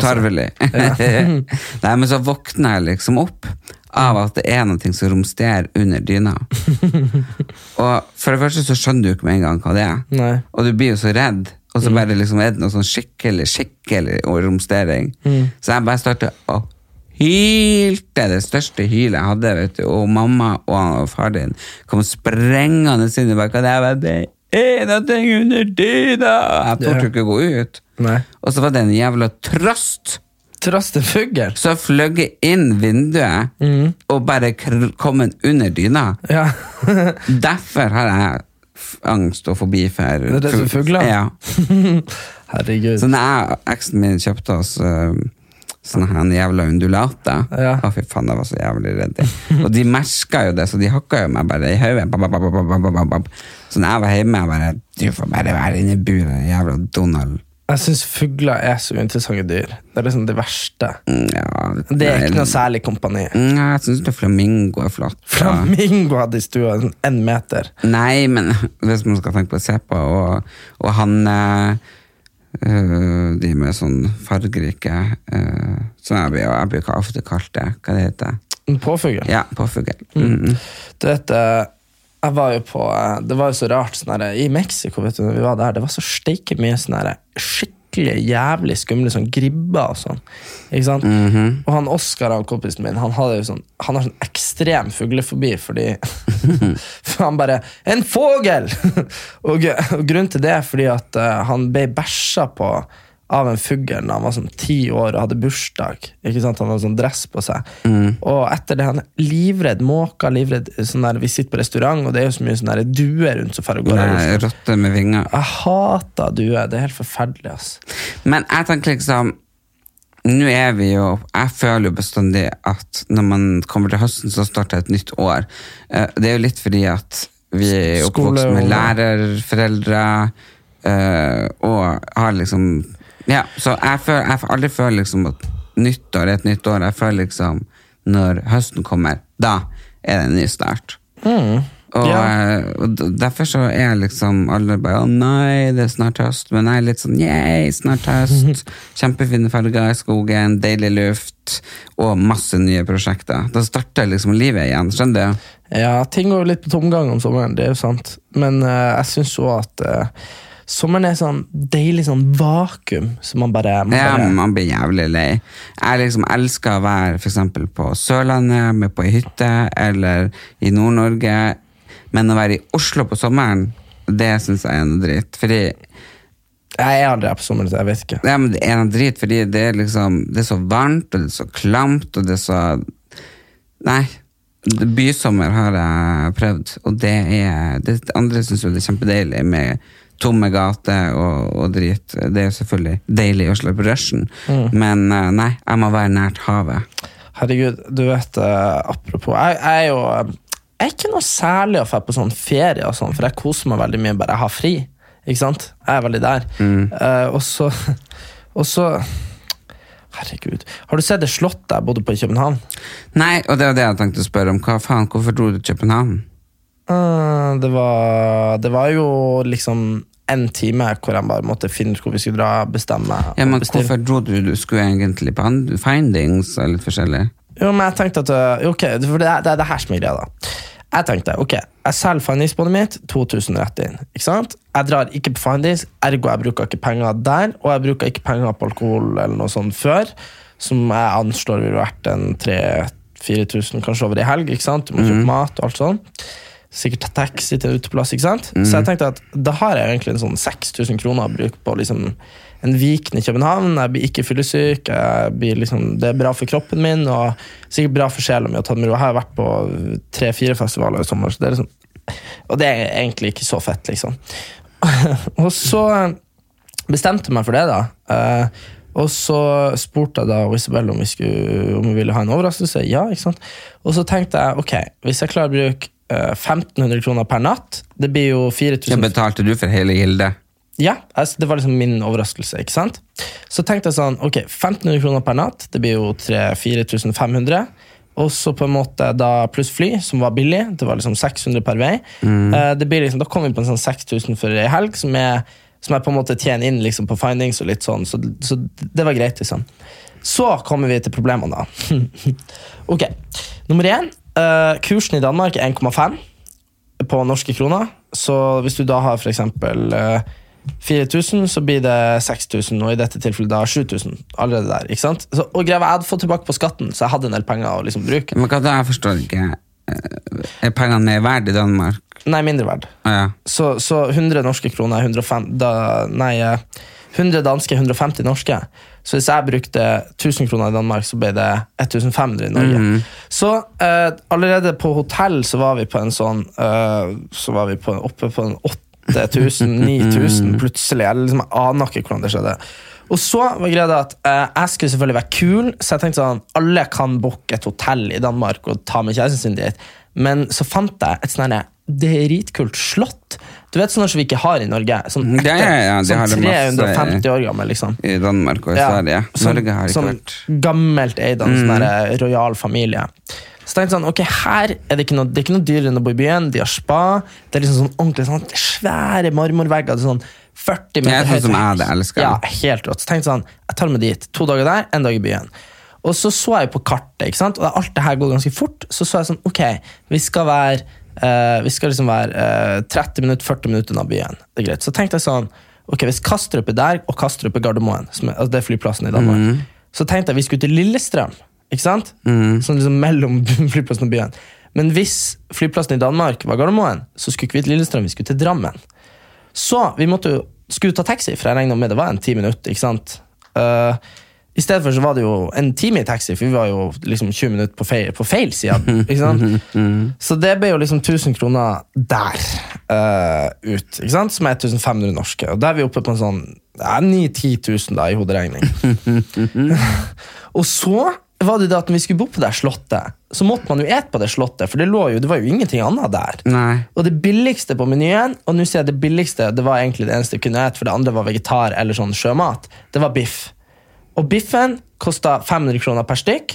Tarvelig. Nei, men så våkna jeg liksom opp av at det er noe som romsterer under dyna. og for det første så skjønner du ikke med en gang hva det er. Nei. Og du blir jo så redd, og så bare liksom er det noe sånn skikkelig, skikkelig romstering. Så jeg bare starter å hylte det største hylet jeg hadde, vet du. Og mamma og og far din kom sprengende inn i bakgrunnen. Jeg bare, det er noe under dyna! Jeg torde ikke gå ut. Nei. Og så var det en jævla trost trastefugl. Så fløy inn vinduet og bare kom under dyna. Ja. Derfor har jeg angst og fobi for som fugler? Ja. Herregud. Så når jeg og eksen min kjøpte oss uh, Sånne her jævla undulater. Ja. Å, fy faen, jeg var så jævlig redd. Og de merka jo det, så de hakka jo meg bare i hodet. Så når jeg var hjemme, jeg bare Du får bare være inne i buret, jævla Donald. Jeg syns fugler er så uinteressante dyr. Det er liksom det verste. Mm, Ja, Det er ikke noe særlig kompani. Nei, Jeg syns flamingo er flott. Ja. Flamingo hadde i stua en meter. Nei, men hvis man skal tenke på å se på, og, og han eh, eh, De med sånn fargerike uh, Som jeg blir, jeg blir ofte kalt det. Hva det heter det? påfugl. Ja, påfugl. Mm. Du vet, eh, jeg var jo på Det var jo så rart sånn her I Mexico, vet du, når vi var der, det var så steike mye sånn her skikkelig jævlig skumle sånn gribber og sånn. Ikke sant? Og han Oskar, han kompisen min, han hadde jo sånn Han har sånn ekstrem fuglefobi fordi For han bare 'En fågel!' og, og grunnen til det er fordi at uh, han ble bæsja på av en fugl da han var sånn ti år og hadde bursdag. Ikke sant? Han hadde sånn dress på seg. Og etter det han er livredd måker, livredd sånn der, Vi sitter på restaurant, og det er jo så mye sånn der duer rundt som fer og går. Nei, med vinger. Jeg hater duer. Det er helt forferdelig. ass. Men jeg tenker liksom Nå er vi jo Jeg føler jo bestandig at når man kommer til høsten, så starter et nytt år. Eh, Det er jo litt fordi at vi er oppvokst med lærerforeldre, eh, og har liksom Ja, så jeg, føler, jeg aldri føler liksom at nyttår er et nytt år. Jeg føler liksom når høsten kommer, da er det en ny start. Og, Ja. eh, og derfor så er jeg liksom alle bare Å nei, det er snart høst. Men jeg er litt sånn yay, snart høst. Kjempefine farger i skogen, deilig luft og masse nye prosjekter. Da starter liksom livet igjen. Skjønner du? Ja, ting går jo litt på tomgang om sommeren, det er jo sant. Men uh, jeg syns jo at eh, sommeren er sånn deilig sånn vakuum som man bare, man Ja, bare man blir jævlig lei. Jeg liksom elsker å være eksempel på Sørlandet, med på ei hytte, eller i Nord-Norge. Men å være i Oslo på sommeren, det syns jeg er noe dritt. Fordi Jeg er aldri her på sommeren, så jeg vet ikke. Ja, men det er noe drit, fordi det er liksom Det er så varmt, og det er så klamt, og det er så Nei. Bysommer har jeg prøvd, og det er Det andre syns jo det er kjempedeilig med tomme gater og, og drit. Det er jo selvfølgelig deilig å slippe rushen, men eh, nei, jeg må være nært havet. Herregud, du vet, eh, apropos Jeg, jeg er jo Jeg er ikke noe særlig å dra på sånn ferie, og sånn, for jeg koser meg veldig mye bare jeg har fri. Ikke sant? Jeg er veldig der. Eh, og så Og så Herregud. Har du sett det slottet jeg bodde på i København? Nei, og det var det jeg tenkte å spørre om. Hva faen, hvorfor dro du til København? Eh, det, var, det var jo liksom en time hvor jeg bare måtte finne ut hvor vi skulle dra, bestemme. Ja, men hvorfor dro du? Du skulle egentlig på findings og litt forskjellig. Jo, men jeg tenkte at øh, Ok, for det, er- det er det her som er greia, da. Jeg tenkte ok, jeg selger Findings-båndet mitt, 2000 rett inn. Ikke sant? Jeg drar ikke på Findings, ergo jeg bruker ikke penger der. Og jeg bruker ikke penger på alkohol eller noe sånt før, som jeg anslår ville vært en 3000-4000 kanskje over i helg. ikke sant? Du må kjøpe mat og alt sånn. Sikkert ta taxi til uteplass. ikke sant? Så jeg tenkte at da har jeg egentlig en sånn 6000 kroner å bruke på liksom en Viken i København. Jeg blir ikke fyllesyk. liksom, Det er bra for kroppen min og sikkert bra for sjela mi. Jeg har vært på tre-fire festivaler i sommer, så det er liksom, og det er egentlig ikke så fett, liksom. og så bestemte jeg meg for det, da. Eh, og så spurte jeg da Isabel om vi, skulle, om vi ville ha en overraskelse. Ja, ikke sant? Og så tenkte jeg ok, hvis jeg klarer å bruke 1500 kroner per natt, det blir jo Så 4000 betalte du for hele Gilde? ja, altså, det var liksom min overraskelse. ikke sant? Så tenkte jeg sånn, ok, 1500 kroner per natt, det blir jo 4500. Og så på en måte da pluss fly, som var billig, det var liksom 600 per vei. Eh, det blir liksom, Da kom vi på en sånn 6000 for ei helg, som jeg, som jeg på en måte tjener inn liksom på findings og litt sånn, så, så det var greit, liksom. Så kommer vi til problemene, da. ok, nummer én. Eh, kursen i Danmark er 1,5 på norske kroner. Så hvis du da har eksempel eh, 4000, så blir det 6000, og i dette tilfellet da 7000. Allerede der, ikke sant? Så, og greia, Jeg hadde fått tilbake på skatten, så jeg hadde en del penger å liksom bruke. Men hva da? Jeg forstår ikke. Eh, Er pengene mer verdt i Danmark? Nei, mindre verdt. Ah, ja. Så, så 100 norske kroner er 105 da, Nei, eh, 100 danske er 150 norske. Så hvis jeg brukte 1000 kroner i Danmark, så ble det 1500 i Norge. Så eh, allerede på hotell så var vi på en sånn eh, Så var vi på, oppe på en 8000-9000 plutselig. Jeg, liksom, aner ikke hvordan det skjedde. Og så var greia at eh, jeg skulle selvfølgelig være kul, så jeg tenkte sånn alle kan booke et hotell i Danmark og ta med kjæresten sin dit. Men så fant jeg et sånn dritkult slott. Du vet sånne som vi ikke har i Norge? Sånn ekte, Ja, ja, ja, sånn det masse- 350 år gammel, liksom. I Danmark og i Sverige. sånn- Norge har ikke sånn vært gammelt eid av en sånn rojal familie. Så tenkte jeg sånn, ok, her er det ikke noe, det er ikke noe dyrere enn å bo i byen. De har spa. Det er liksom sånn ordentlig sånn svære marmorvegger. det er Sånn 40 meter Ja, sånn som høyt. jeg hadde elsket. Ja, helt rått. Så tenkte jeg sånn, jeg tar med dit. To dager der, en dag i byen. Og så så jeg på kartet, ikke sant? og alt det her går ganske fort. Så så jeg sånn, ok, vi skal være, eh, vi skal liksom være uh, 30 minutter, 40 minutter unna byen. Det er greit. Så tenkte jeg sånn, ok, hvis Kastrup er der, og Kastrup er Gardermoen, som er, altså det er flyplassen i Danmark, så tenkte jeg vi skulle til Lillestrøm, ikke sant? Sånn liksom mellom flyplassen og byen. Men hvis flyplassen i Danmark var Gardermoen, så skulle ikke vi til Lillestrøm, vi skulle til Drammen. Så vi måtte jo, skulle ta taxi, for jeg regna med det var en ti minutter. ikke sant? Eh, I stedet for så var det jo en time i taxi, for vi var jo liksom 20 minutter på feil, på feil side. ikke sant? Så det ble jo liksom 1000 kroner der uh, ut, ikke sant? som er 1500 norske. Og da er vi oppe på en sånn ja, 9 000-10 000 da, i hoderegning. og så var det det at når vi skulle bo på det slottet, så måtte man jo ete på det slottet, for det, lå jo, det var jo ingenting annet der. Nei. Og det billigste på menyen, og nå sier jeg det billigste, det var egentlig det eneste jeg kunne ete, for det andre var vegetar eller sånn sjømat, det var biff. Og biffen kosta 500 kroner per stykk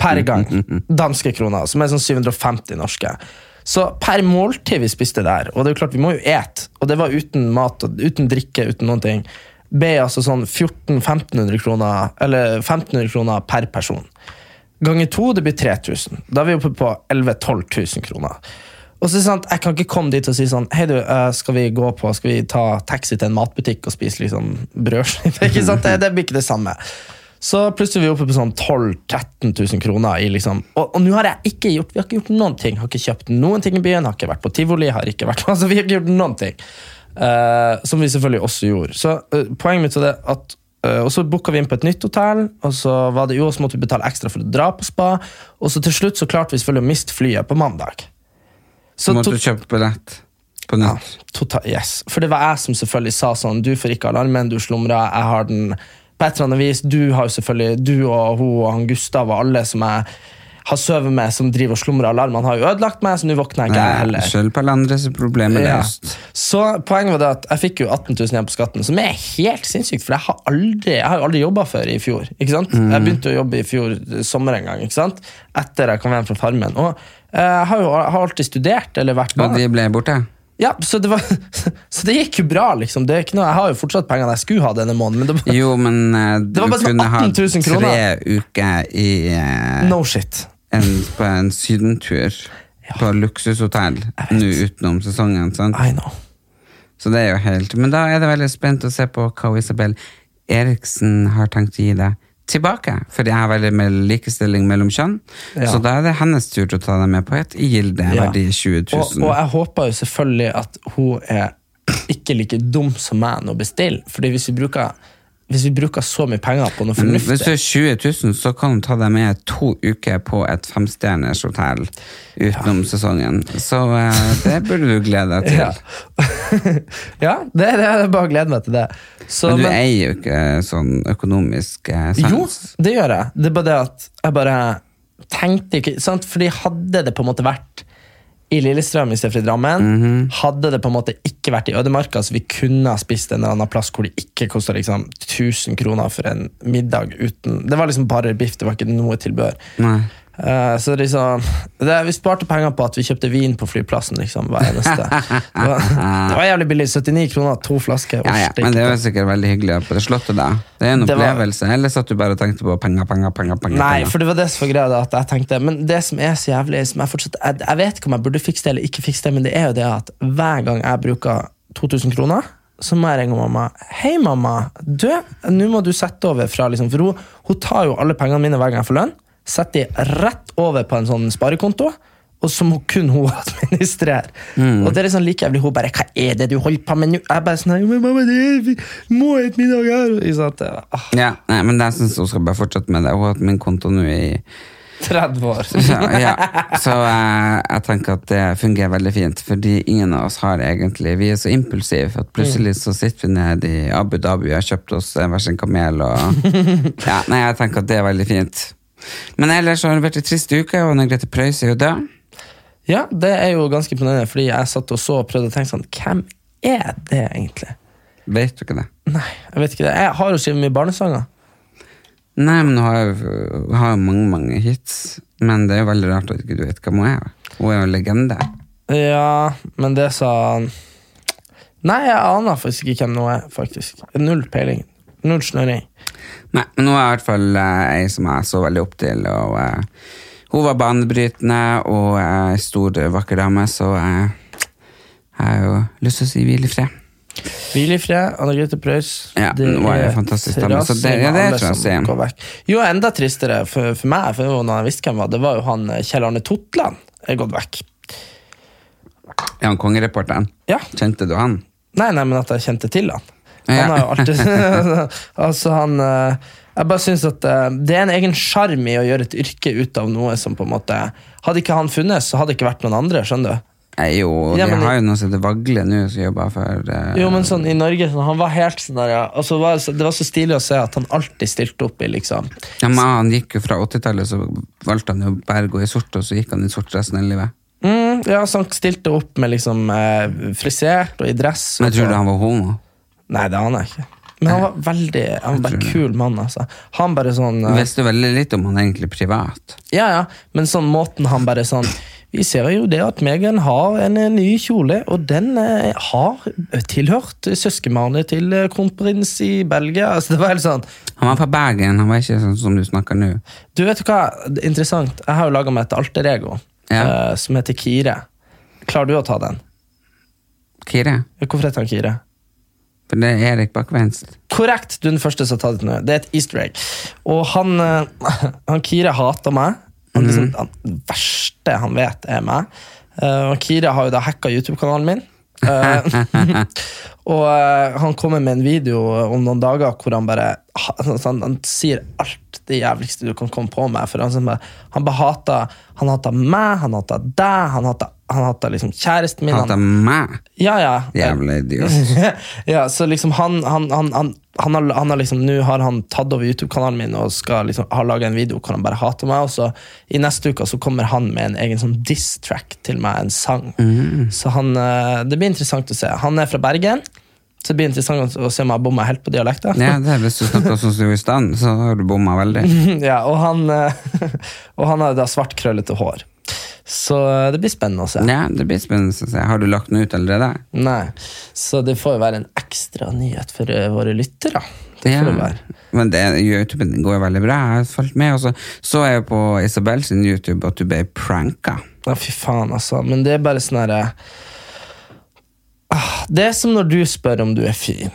per gang. Danske kroner, som er sånn 750 norske. Så per måltid vi spiste der, og det er jo klart vi må jo ete, og det var uten mat, uten drikke, uten noen ting, ble altså sånn 1400-1500 kroner, eller 1500 kroner per person. Ganger to, det blir 3000. Da er vi oppe på 11 000-12 000 kroner. Og så er det sant, Jeg kan ikke komme dit og si sånn Hei, du, eh, skal vi gå på, skal vi ta taxi til en matbutikk og spise liksom brødskive? Ikke sant? Det, det blir ikke det samme. Så plutselig er vi oppe på sånn 12 000-13 000 kroner. i liksom, Og, og nå har jeg ikke gjort vi har ikke gjort noen ting. Har ikke kjøpt noen ting i byen, har ikke vært på tivoli. har ikke vært, altså Vi har ikke gjort noen ting. Uh, som vi selvfølgelig også gjorde. Så uh, poenget mitt er det at og så booka vi inn på et nytt hotell, og så var det jo så måtte vi betale ekstra for å dra på spa. Og så til slutt så klarte vi selvfølgelig å miste flyet på mandag. Så du måtte kjøpe billett på ja, nytt. tota, yes. For det var jeg som selvfølgelig sa sånn Du får ikke alarmen, du slumrer, jeg har den på et eller annet vis. Du har jo selvfølgelig Du og hun og han Gustav og alle som jeg har sovet med, som driver og slumrer alarmene, har jo ødelagt meg, så nå våkner jeg ikke jeg heller. Selv på andres problemer Ja. Så poenget var det at jeg fikk jo 18 000 igjen på skatten, som er helt sinnssykt, for jeg har aldri Jeg har jo aldri jobba før i fjor. ikke sant? Mm. Jeg begynte å jobbe i fjor eh, sommer en gang, ikke sant? etter jeg kom hjem fra Farmen. Og eh, jeg har jo har alltid studert eller vært Og de ble borte? Ja, så det, var, så det gikk jo bra, liksom. Det er ikke noe, jeg har jo fortsatt pengene jeg skulle ha denne måneden, men det var Jo, men eh, du var bare sånn kunne ha 18 000 kroner. tre uker i uh, no shit. En, på en sydentur på luksushotell nå utenom sesongen. Sant? I know. Så det er jo helt Men da er det veldig spent å se på hva Isabel Eriksen har tenkt å gi deg tilbake. For jeg har veldig med likestilling mellom kjønn. Ja. Så da er det hennes tur til å ta deg med på et gilde Ja. verdi 20 000. Og, og jeg håper jo selvfølgelig at hun er ikke like dum som meg når bestiller. Fordi hvis vi bruker, hvis vi bruker så mye penger på noe fornuftig hvis du er 20 000, så kan du ta deg med to uker på et femstjerners hotell utenom sesongen. Så eh, det burde du glede deg til. Ja, ja det, det er bare å glede meg til det. Så, Men du men- eier jo ikke sånn økonomisk eh, Jo, det gjør jeg. Det er bare det at jeg bare tenkte ikke sant? Fordi hadde det på en måte vært i Lillestrøm i stedet for i Drammen, Mhm. hadde det på en måte ikke vært i Ødemarka, så vi kunne ha spist en eller annen plass hvor det ikke kosta liksom 1000 kroner for en middag uten Det var liksom bare biff, det var ikke noe tilbehør. Nei. Eh, så liksom det, Vi sparte penger på at vi kjøpte vin på flyplassen. liksom hver eneste Det var, det var jævlig billig. 79 kroner, to flasker. Ja, ja, men det jo sikkert veldig hyggelig på det slottet, da. Det er en Det var- opplevelse. Eller satt du bare og tenkte på penger, penger, penger? penger, Nei, penger? for det var det som var greia. At jeg tenkte Men det som er så jævlig som jeg, fortsatt, jeg, jeg vet ikke om jeg burde fikse det eller ikke fikse det, men det er jo det at hver gang jeg bruker 2000 kroner, så må jeg ringe mamma. Hei, mamma. Du, nå må du sette over fra liksom, For hun, hun tar jo alle pengene mine hver gang jeg får lønn. Setter de rett over på en sånn sparekonto. Og så må kun hun administrere. Og det er liksom like jævlig. Hun bare 'Hva er det du holder på med nå?' Jeg bare sånn men mamma, det er, må et middag her. Sånn? Ah. Ja, nei, men jeg syns hun skal bare fortsette med det. Hun har hatt min konto nå i 30 år. Så, ja, så uh, jeg tenker at det fungerer veldig fint, fordi ingen av oss har egentlig Vi er så impulsive at plutselig så sitter vi nede i Abu Dhabi og har kjøpt oss hver sin kamel og ja, Nei, jeg tenker at det er veldig fint. Men ellers har det vært en trist uke, og Anne Grete Preus er jo død. Ja, det er jo ganske imponerende, fordi jeg satt og så og prøvde å tenke sånn Hvem er det egentlig? Vet du ikke det? Nei, jeg vet ikke det. Jeg har jo skrevet mye barnesanger. Nei, men hun har jo mange, mange hits. Men det er jo veldig rart at ikke du vet hvem hun er. Hun er jo en legende. Ja, men det sa han Nei, jeg aner faktisk ikke hvem hun er, faktisk. Null peiling. Null snøring. Nei, men hun er i hvert fall eh, ei som jeg så veldig opp til. Og, uh, hun var banebrytende og ei stor, vakker dame, så jeg har jo lyst til å si hvil i fred. Hvil i fred, Anne Grete Preus. Ja, nå er det fantastisk dame, så det- ja, det tror jeg går vekk. Jo, enda tristere for, for meg, for når jeg visste hvem det var, det var jo han eh, Kjell Arne Totland er gått vekk. Ja, han kongereporteren? Ja. Kjente du han? Nei, nei, men at jeg kjente til han. Han har jo alltid Altså, han eh, Jeg bare syns at eh, det er en egen sjarm i å gjøre et yrke ut av noe som på en måte Hadde ikke han funnes, så hadde det ikke vært noen andre, skjønner du? Nei, jo, Ja, men- har jo noe som heter Vagle nå, som jobber for uh, Jo, men sånn i Norge, sånn, han var helt sånn der, ja. altså, var, Det var så stilig å se at han alltid stilte opp i liksom ja, men Han gikk jo fra 80-tallet, så valgte han jo bare å gå i sort, og så gikk han i sort resten av livet. mm, Ja, så han stilte opp med liksom frisert og i dress. Men jeg tror du han var homo? Nei, det aner jeg ikke. Men han var veldig Han var bare kul mann, altså. Han bare sånn eh, Visste veldig litt om han egentlig privat. Ja, ja, men sånn måten han bare sånn Vi ser jo det at Megan har en eh, ny kjole, og den eh, har tilhørt søskenbarnet til eh, kronprins i Belgia. Altså, det var helt sånn Han var fra Bergen, han var ikke sånn som du snakker nå. Du vet hva, det er interessant. Jeg har jo laga meg et alter ego Ja. eh, som heter Kire. Klarer du å ta den? Kire? Hvorfor heter han Kire? For det er Erik bakvenst. Korrekt! Du er den første som har tatt det nå. Det er et easter egg. Og han, eh, han Kire hater meg. Han, liksom, han, det verste han vet, er meg. Eh, og Kire har jo da hacka YouTube-kanalen min. Eh, og han kommer med en video om noen dager hvor han bare ha- altså, han, han sier alt det jævligste du kan komme på med. For han, han hater Han meg, han hater deg, han hater, han hata liksom kjæresten min. Hater meg! ja, ja. Jævla idiot. ja, så liksom han, han, han, han, han, har, han har liksom, Nå har han tatt over YouTube-kanalen min og skal liksom, har laga en video hvor han bare hater meg. Og så I neste uke så kommer han med en egen sånn diss-track til meg, en sang. Så han, eh, Det blir interessant å se. Han er fra Bergen, så det blir interessant å se om jeg bomma helt på dialekta. Ja, det er Hvis du snakker sånn som du er i stand, så har du bomma veldig. ja, og han, eh, og han har da svart, krøllete hår. Så eh, det blir spennende å se. Ja, det blir spennende å se. Har du lagt den ut allerede? Nei, Så det får jo være en ekstra nyhet for eh, våre lyttere. Det får det være. Men det, YouTube går jo veldig bra. Jeg har fulgt med. Og så så jeg på Isabel sin YouTube at du ble pranka. Ja, fy faen, altså. Men det er bare sånn herre Det er som når du spør om du er fin.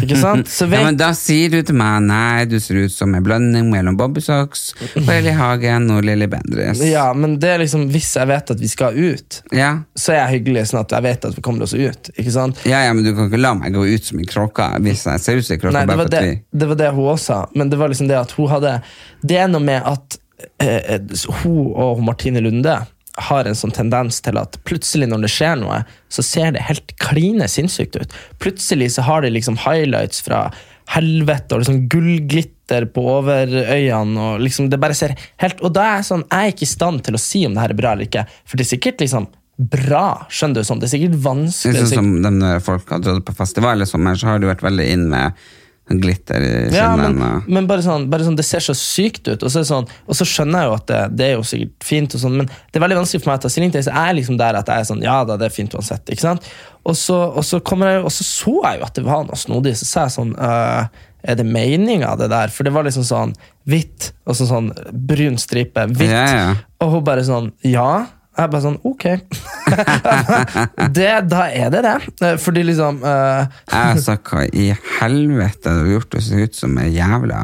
Ikke sant? Så Ja, men Da sier du til meg nei, du ser ut som en blanding mellom Bobbysocks og Eli Hagen og Lilly Bendriss. ja, men det er liksom hvis jeg vet at vi skal ut, Ja. så er jeg hyggelig, sånn at jeg vet at vi kommer oss ut. Ikke sant? ja, ja, men du kan ikke la meg gå ut som en kråke hvis jeg ser ut som en kråke. Nei, det var det, det var det hun også sa, men det var liksom det at hun hadde Det er noe med at eh, eh, hun og Martine Lunde har en sånn tendens til at plutselig når det skjer noe, så ser det helt kline sinnssykt ut. Plutselig så har de liksom highlights fra helvete og liksom gullglitter på overøyene. Og liksom det bare ser helt Og da er jeg sånn, jeg er ikke i stand til å si om det her er bra eller ikke, for det er sikkert liksom bra. Skjønner du? sånn, Det er sikkert vanskelig. det er sånn som de når folk har dratt på festival i sommer, så har du vært veldig inn med glitter i Ja, men, men bare, sånn, bare sånn, det ser så sykt ut. Og så, sånn, og så skjønner jeg jo at det, det er jo sikkert fint, og sånn, men det er veldig vanskelig for meg å ta stilling til. Så jeg er liksom der at jeg er sånn, ja da, det er fint uansett. ikke sant? Og så, og så, kommer jeg, og så så jeg jo at det var noe snodig. Så sa jeg sånn øh, Er det meninga, det der? For det var liksom sånn hvitt, og så sånn brun stripe. Hvitt. Ja, ja. Og hun bare sånn Ja. Jeg bare sånn, ok. det, da er det det. Eh, Fordi liksom uh, sa hva i helvete du har gjort det ser ut som en jævla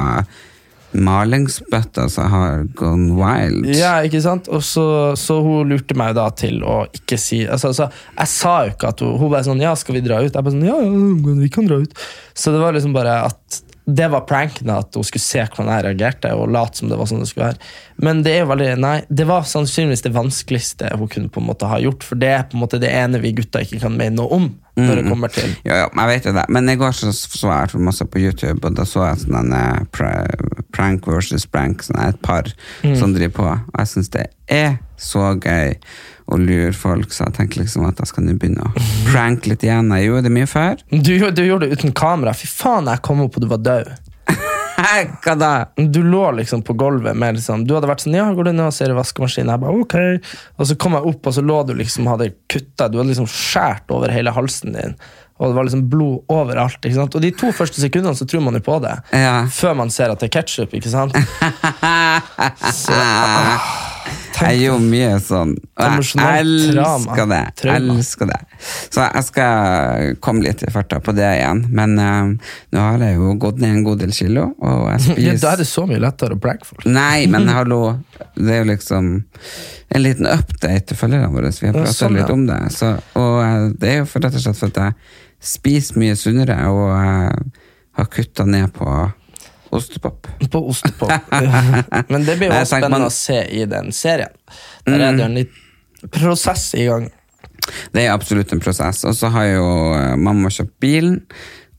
malingsbøtte som har gone wild. Ja, ikke sant? Og så, så hun lurte meg da til å ikke si altså, altså, Jeg sa jo ikke at hun Hun bare sånn Ja, skal vi dra ut? Jeg bare sånn Ja, ja, vi kan dra ut. Så det var liksom bare at det var pranken at hun skulle se hvordan jeg reagerte, og late som det var sånn det skulle være. Men det er veldig, nei, det var sannsynligvis det vanskeligste hun kunne på en måte ha gjort, for det er på en måte det ene vi gutta ikke kan mene noe om. når det kommer til Ja, ja, jeg vet det. Men i går så, så jeg masse på YouTube, og da så jeg sånn en eh, prank versus prank, sånn et par som driver på. Og jeg syns det er så gøy å lure folk, så jeg tenker liksom at jeg skal nå begynne å pranke litt igjen. Jeg gjorde det mye før. Du, du gjorde det uten kamera. Fy faen, jeg kom opp og du var død. Hva da? Du lå liksom på gulvet med liksom Du hadde vært sånn Ja, går du ned og ser i vaskemaskinen? Jeg bare, ok. Og så kom jeg opp, og så lå du liksom hadde kutta Du hadde liksom skåret over hele halsen din. Og det var liksom blod overalt. ikke sant? Og de to første sekundene så tror man jo på det. Ja. Før man ser at det er ketsjup. ah, Jeg gjorde mye sånn. Og jeg elsker det. Trauma. elsker det. Så jeg skal komme litt i farta på det igjen. Men uh, nå har jeg jo gått ned en god del kilo, og jeg ja, spiser da er det så mye lettere å pranke folk. Nei, men hallo, det er jo liksom en liten update til følgerne våre. Vi har Ja, pratet sånn, ja. litt om det. Så, og uh, det er jo for rett og slett for at jeg spiser mye sunnere, og uh, har kutta ned på ostepop. På ostepop. Men det blir jo også spennende man- å se i den serien. Der er det jo en litt prosess i gang. Det er absolutt en prosess. Og så har jo eh, mamma kjøpt bilen,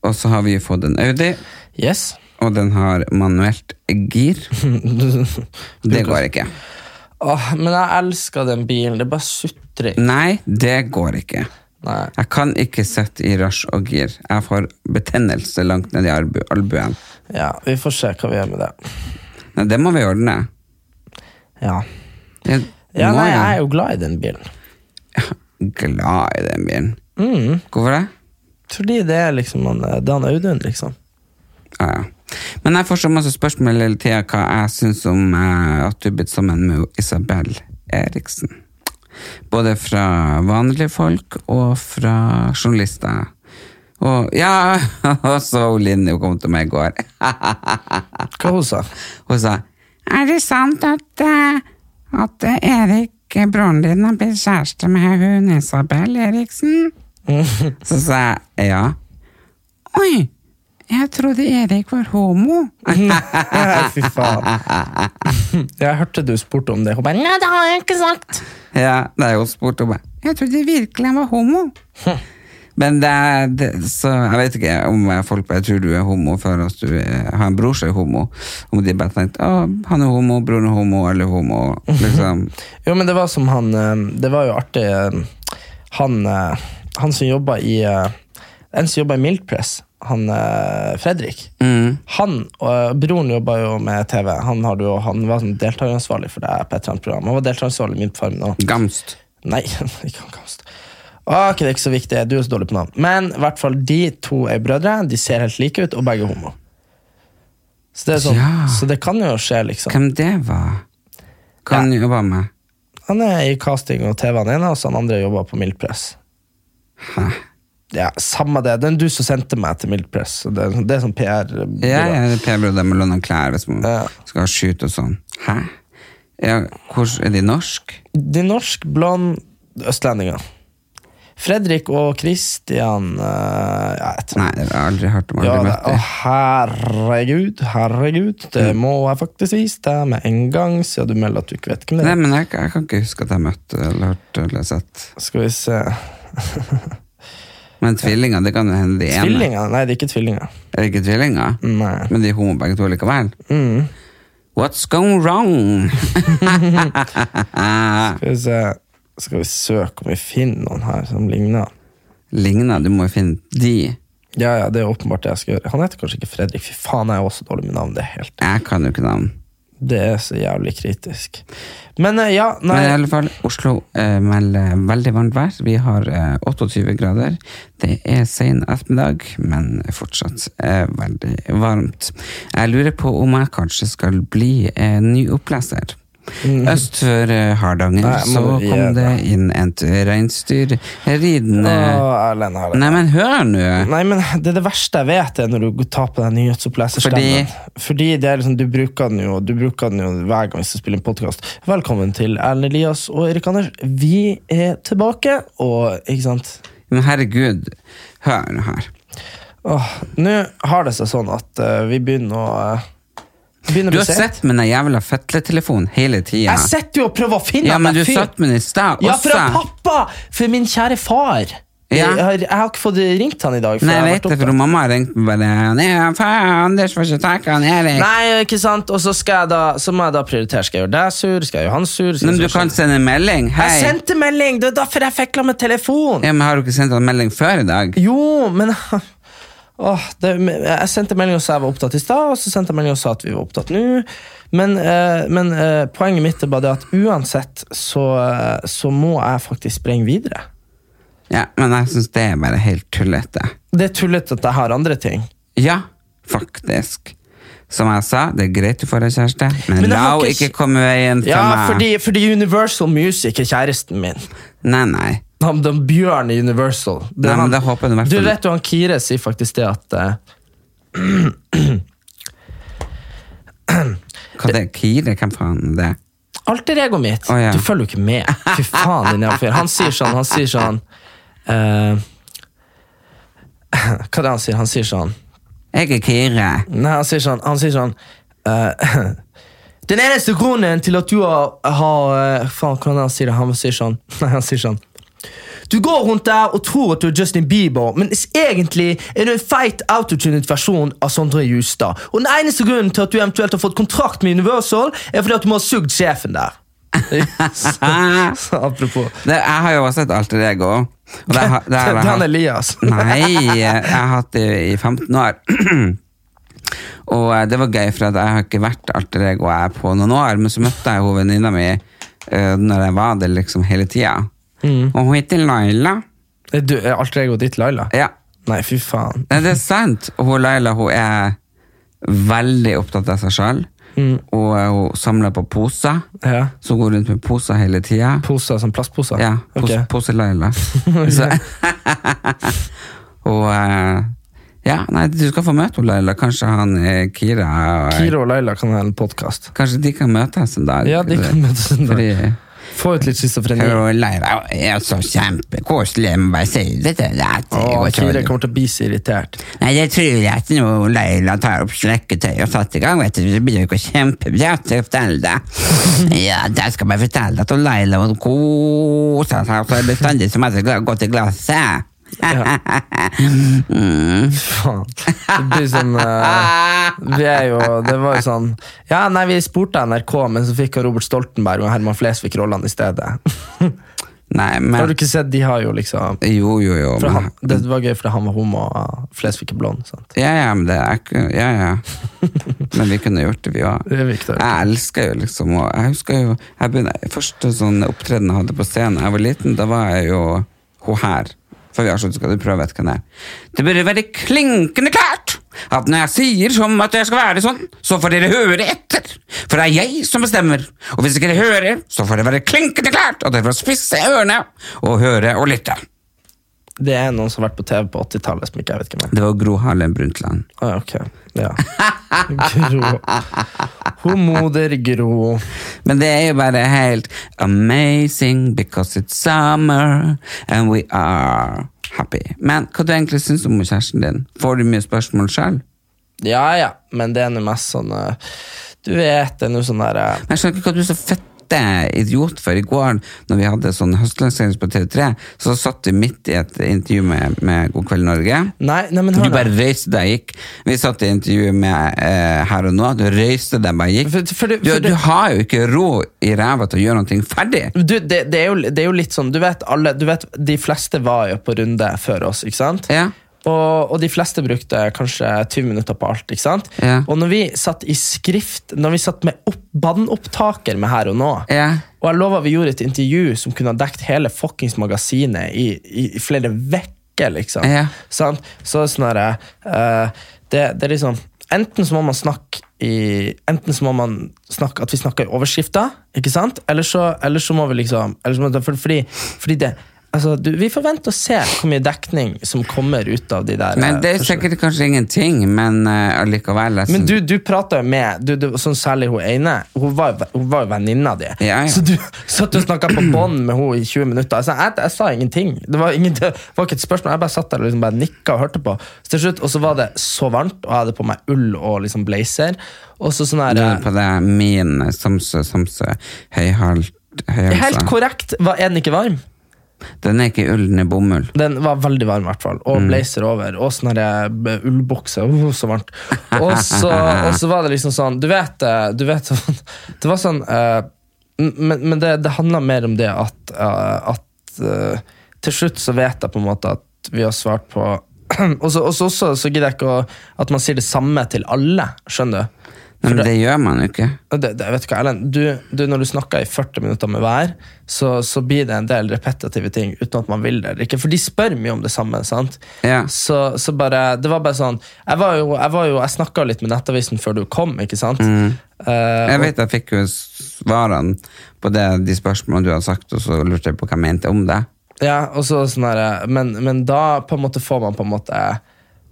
og så har vi fått en Audi, Yes. og den har manuelt gir. Det går ikke. Åh, men jeg elsker den bilen. Det er bare sutring. Nei, det går ikke. Nei. Jeg kan ikke sitte i rush og gir. Jeg får betennelse langt ned i albu albuen. Ja, vi får se hva vi gjør med det. Nei, det må vi ordne. Ja. Det ja nei, jeg er jo glad i den bilen. Ja, glad i den bilen. Mm. Hvorfor det? Fordi det er liksom han, eh, Dan Audun, liksom. Ja, ja. Men jeg får så masse spørsmål hele tida hva jeg syns om eh, at du er blitt sammen med Isabel Eriksen. Både fra vanlige folk og fra journalister. Og ja, og så Linni jo kom til meg i går. Hva hun sa Hun sa Er det sant at, eh, at Erik, broren din, har blitt kjæreste med hun Isabel Eriksen? Så sa jeg ja. Oi, jeg trodde Erik var homo. Fy faen. Jeg hørte du spurte om det. Hun bare Nei, det har jeg ikke sagt. Ja, da hun spurt om det. Jeg trodde virkelig han var homo. Men det, er- det, så jeg vet ikke om folk bare tror du er homo før du er, har en bror som er homo. Om de bare tenkte å, han er homo, broren er homo, alle er homo. Liksom. Jo, men det var som han eh, Det var jo artig eh, Han, eh, han som jobba i En som jobba i Miltpress, han eh, Fredrik. Mm. Han og broren jobba jo med TV. Han, har jo, han var sånn deltakeransvarlig for det på et eller annet program. Han var deltakeransvarlig i Min på Farmen òg. Gamst. Nei, ikke han Gamst. Ok, det er ikke så viktig. Du er så dårlig på navn. Men i hvert fall, de to er brødre. De ser helt like ut, og begge er homo. Så det, er sånn, Ja. så det kan jo skje, liksom. Hvem det var? Hva han jobba med? Han er i casting og TV, han ene, og så han andre jobber på Mildpress. Hæ? Ja, samme det. Den du som sendte meg til Miltpress. så Det, det er sånn PR. Ja, ja, det er P-brødre med låne klær hvis man Ja. skal skyte og sånn. Hæ? Ja, hvor, er de norsk? De norsk, blond østlendinger. Fredrik og Christian eh, ja, jeg Nei, det har jeg aldri hørt om. Ja, det, møtt dem. herregud, herregud. Det må jeg faktisk vise deg med en gang, siden du melder at du ikke vet hvem det er. Nei, men jeg, jeg kan ikke huske at jeg møtte eller hørt eller sett. Skal vi se Men tvillinger, det kan jo hende de ene. Tvillinger? Nei, det er ikke tvillinger. Er det ikke tvillinger? Nei. Men de er homo begge to likevel? Mm. What's going wrong? Skal vi se Skal vi søke om vi finner noen her som ligner? Ligner, du må jo finne de. Ja, ja, det er åpenbart det jeg skal gjøre. Han heter kanskje ikke Fredrik. Fy faen, jeg er også dårlig med navn. Det er helt Jeg kan jo ikke navn. Det er så jævlig kritisk. Men eh, ja, nei Men i alle fall, Oslo eh, melder veldig varmt vær. Vi har eh, 28 grader. Det er sen ettermiddag, men fortsatt eh, veldig varmt. Jeg lurer på om jeg kanskje skal bli eh, ny oppleser. Øst for eh, Hardanger Nei, så kom det inn et reinsdyr ridende Å, Erlend Erlend. Nei, men hør nå! Nei, men det, er det verste jeg vet, er når du tar på den nyhetsoppleserstemmen. Fordi? Fordi det er liksom, du bruker den jo Du bruker den jo hver gang vi skal spille en podkast. Velkommen til Erlend Elias og Erik Anders. Vi er tilbake, og ikke sant Men herregud, hør nå her. Åh, Nå har det seg sånn at uh, vi begynner å uh, begynner Du har sett med den jævla fetletelefonen hele tida. Jeg sitter jo og prøver å finne Ja, men du satt med den i stad Ja, fra pappa! For min kjære far. Ja. Jeg, har, jeg har ikke fått ringt han i dag. Nei, jeg jeg vet det, for mamma har ringt meg bare faen, Anders får ikke tak han Erik. Nei, ikke sant? Og så, skal jeg da, så må jeg da prioritere. Skal jeg gjøre deg sur? Skal jeg gjøre han sur? Skal Men du kan sende en melding. Hei. Jeg sendte melding! Det er derfor jeg fikla med telefon! Ja, men Har du ikke sendt en melding før i dag? Jo, men Åh, det, Jeg sendte melding og sa jeg var opptatt i stad, og så sendte jeg melding og sa at vi var opptatt nå. Men, eh, men eh, poenget mitt er bare det at uansett så, eh, så må jeg faktisk sprenge videre. Ja, men jeg syns det er bare helt tullete. Det er tullete at jeg har andre ting. Ja, faktisk. Som jeg sa, det er greit du får deg kjæreste, men, Men la henne ikke- ikke komme i veien for Ja, meg. fordi, fordi Universal Music er kjæresten min. Nei, nei. Han, den Bjørn i Universal. Er Nei, men det håper jeg Du vet jo, han Kire sier faktisk det at uh, Hva det er Kire? Hvem faen er det? Alteregoet mitt Oh, ja. Du følger jo ikke med. Fy faen, din jævla fyr. Han sier sånn Han sier sånn uh, Hva er det han sier? Han sier sånn Jeg er Kire. Nei, han sier sånn, han sier sånn uh, Den eneste grunnen til at du har, har Faen, hvordan er det han sier det? Han sier sånn Nei, han sier sånn Du går rundt der og tror at du er Justin Bieber, men egentlig er du en feit autotunet versjon av Sondre Justad. Og den eneste grunnen til at du eventuelt har fått kontrakt med Universal, er fordi at du må ha sugd sjefen der. så, så apropos. Det, jeg har jo også et alter ego. Og det, det Det har han Elias. Nei, jeg har hatt det i 15 år. og eh, det var gøy, for at jeg har ikke vært alter ego jeg på noen år, men så møtte jeg venninna mi eh, når jeg var det liksom hele tida. Mm. Og hun heter Laila. Er du, er alter egoet ditt Laila? Ja, Nei, fy faen. Nei, det er sant. Hun Laila hun er veldig opptatt av seg sjøl. Mm. Og eh, hun samler på poser. Ja. Så hun går rundt med poser hele tida. Poser som plastposer? Ja, Ok. pose, pose-Laila. Og eh, Ja, nei, du skal få møte Laila. Kanskje han eh, Kira og- Kira og Laila kan ha en podkast. Kanskje de kan møtes en dag. Ja, de kan møtes en dag. Fordi, Få ut litt schizofreni. Det er så kjempekoselig, jeg må bare si det til deg. det kommer til å bli så irritert. Nei, det tror jeg at når Leila tar opp slekketøy og satt i gang, vet du, så blir det jo kjempebra til å fortelle deg. Ja, jeg skal bare fortelle at Leila koser seg, så er det bestandig som jeg skal gå til glasset. Mm. Faen. Det blir sånn uh, Vi er jo Det var jo sånn Ja, nei, vi spurte NRK, men så fikk Robert Stoltenberg og Herman Flesvig rollene i stedet. Nei, Har du ikke sett, de har jo liksom Jo, jo, jo. Men, han, Det var gøy fordi han var homo og Flesvig er blond. Sant? ja, ja, men det er ikke Ja, ja. Men vi kunne gjort det, vi òg. Jeg elsker jo liksom og Jeg husker jo jeg begynner, Første sånn opptreden jeg hadde på scenen da jeg var liten, da var jeg jo hun her. Har sånn, skal du prøve et er. Det burde være klinkende klart at når jeg sier som at jeg skal være sånn, så får dere høre etter. For det er jeg som bestemmer. Og hvis ikke dere hører, så får det være klinkende klart at dere får spisse ørene og høre og lytte. Det er noen som har vært på TV på 80-tallet som ikke jeg vet hvem er. Det var Gro Harlem Brundtland. Ah, ok. Ja. Gro. Hun moder Gro. Men det er jo bare helt amazing because it's summer and we are happy. Men hva du egentlig syns om kjæresten din? Får du mye spørsmål sjøl? Ja ja, men det er nå mest sånn eh, Du vet, det er noe sånn derre Jeg skjønner ikke hva du er så fette idiot for. I går når vi hadde sånn høstlansering på TV3, så satt du midt i et intervju med, med God kveld Norge. Nei, nei, men Du bare røyste deg og gikk. Vi satt i intervju med eh, Her og Nå. Du røyste deg bare gikk. For- for det- du, for det- du har jo ikke ro i ræva til å gjøre noe ferdig. Du, det, det, er jo, det er jo litt sånn Du vet, alle, du vet de fleste var jo på runde før oss, ikke sant? Ja. Og, og de fleste brukte kanskje 20 minutter på alt. ikke sant? Ja. Og når vi satt i skrift, når vi satt med opp, bandopptaker med Her og Nå Ja. Og jeg lover vi gjorde et intervju som kunne ha dekt hele fuckings magasinet i, i, i flere vekker, liksom. Ja. Så er det sånn herre uh, det, det er liksom Enten så må man snakke i Enten så må man snakke at vi snakker i overskrifter, ikke sant? Eller så, eller så må vi liksom eller så må, for, fordi, fordi det altså, du, Vi får vente og se hvor mye dekning som kommer ut av de der Men eh, det er sikkert kanskje ingenting, men uh, allikevel. liksom. Men du, du prata jo med du, du, sånn Særlig hun ene. Hun var, jo- hun var jo venninna di. Ja, ja. Så du satt og snakka på bånd med henne i 20 minutter. Altså, jeg, jeg sa ingenting. Det var, ingen, det var ikke et spørsmål. Jeg bare satt der og liksom bare nikka og hørte på. Så til slutt, Og så var det så varmt, og jeg hadde på meg ull og liksom blazer. Og så sånn her er på det min Samsø, Samsø, høyhalt, Helt korrekt. Var, er den ikke varm? Den er ikke ull, den er bomull. Den var veldig varm, i hvert fall. Og blazer over. Og sånn her, eh, ullbukse. Oh, så varmt. Og så, og så var det liksom sånn Du vet, eh, du vet Det var sånn uh, Men, men det, det handla mer om det at, uh, at Til slutt så vet jeg på en måte at vi har svart på og så gidder jeg ikke å, at man sier det samme til alle. Skjønner du? Men det gjør man jo ikke. Det, det, vet du hva, Erlend. du, du, når du snakker i 40 minutter med hver, så, så blir det en del repetitive ting uten at man vil det. eller Ikke, for de spør mye om det samme. sant? Ja. Så, så bare, det var bare sånn Jeg var jo, jeg, var jo, jeg snakka litt med Nettavisen før du kom, ikke sant? Mm. Uh, Jeg vet jeg fikk jo svarene på det, de spørsmålene du har sagt, og så lurte jeg på hva jeg mente om det. Ja, og så sånn men, men da på en måte får man på en måte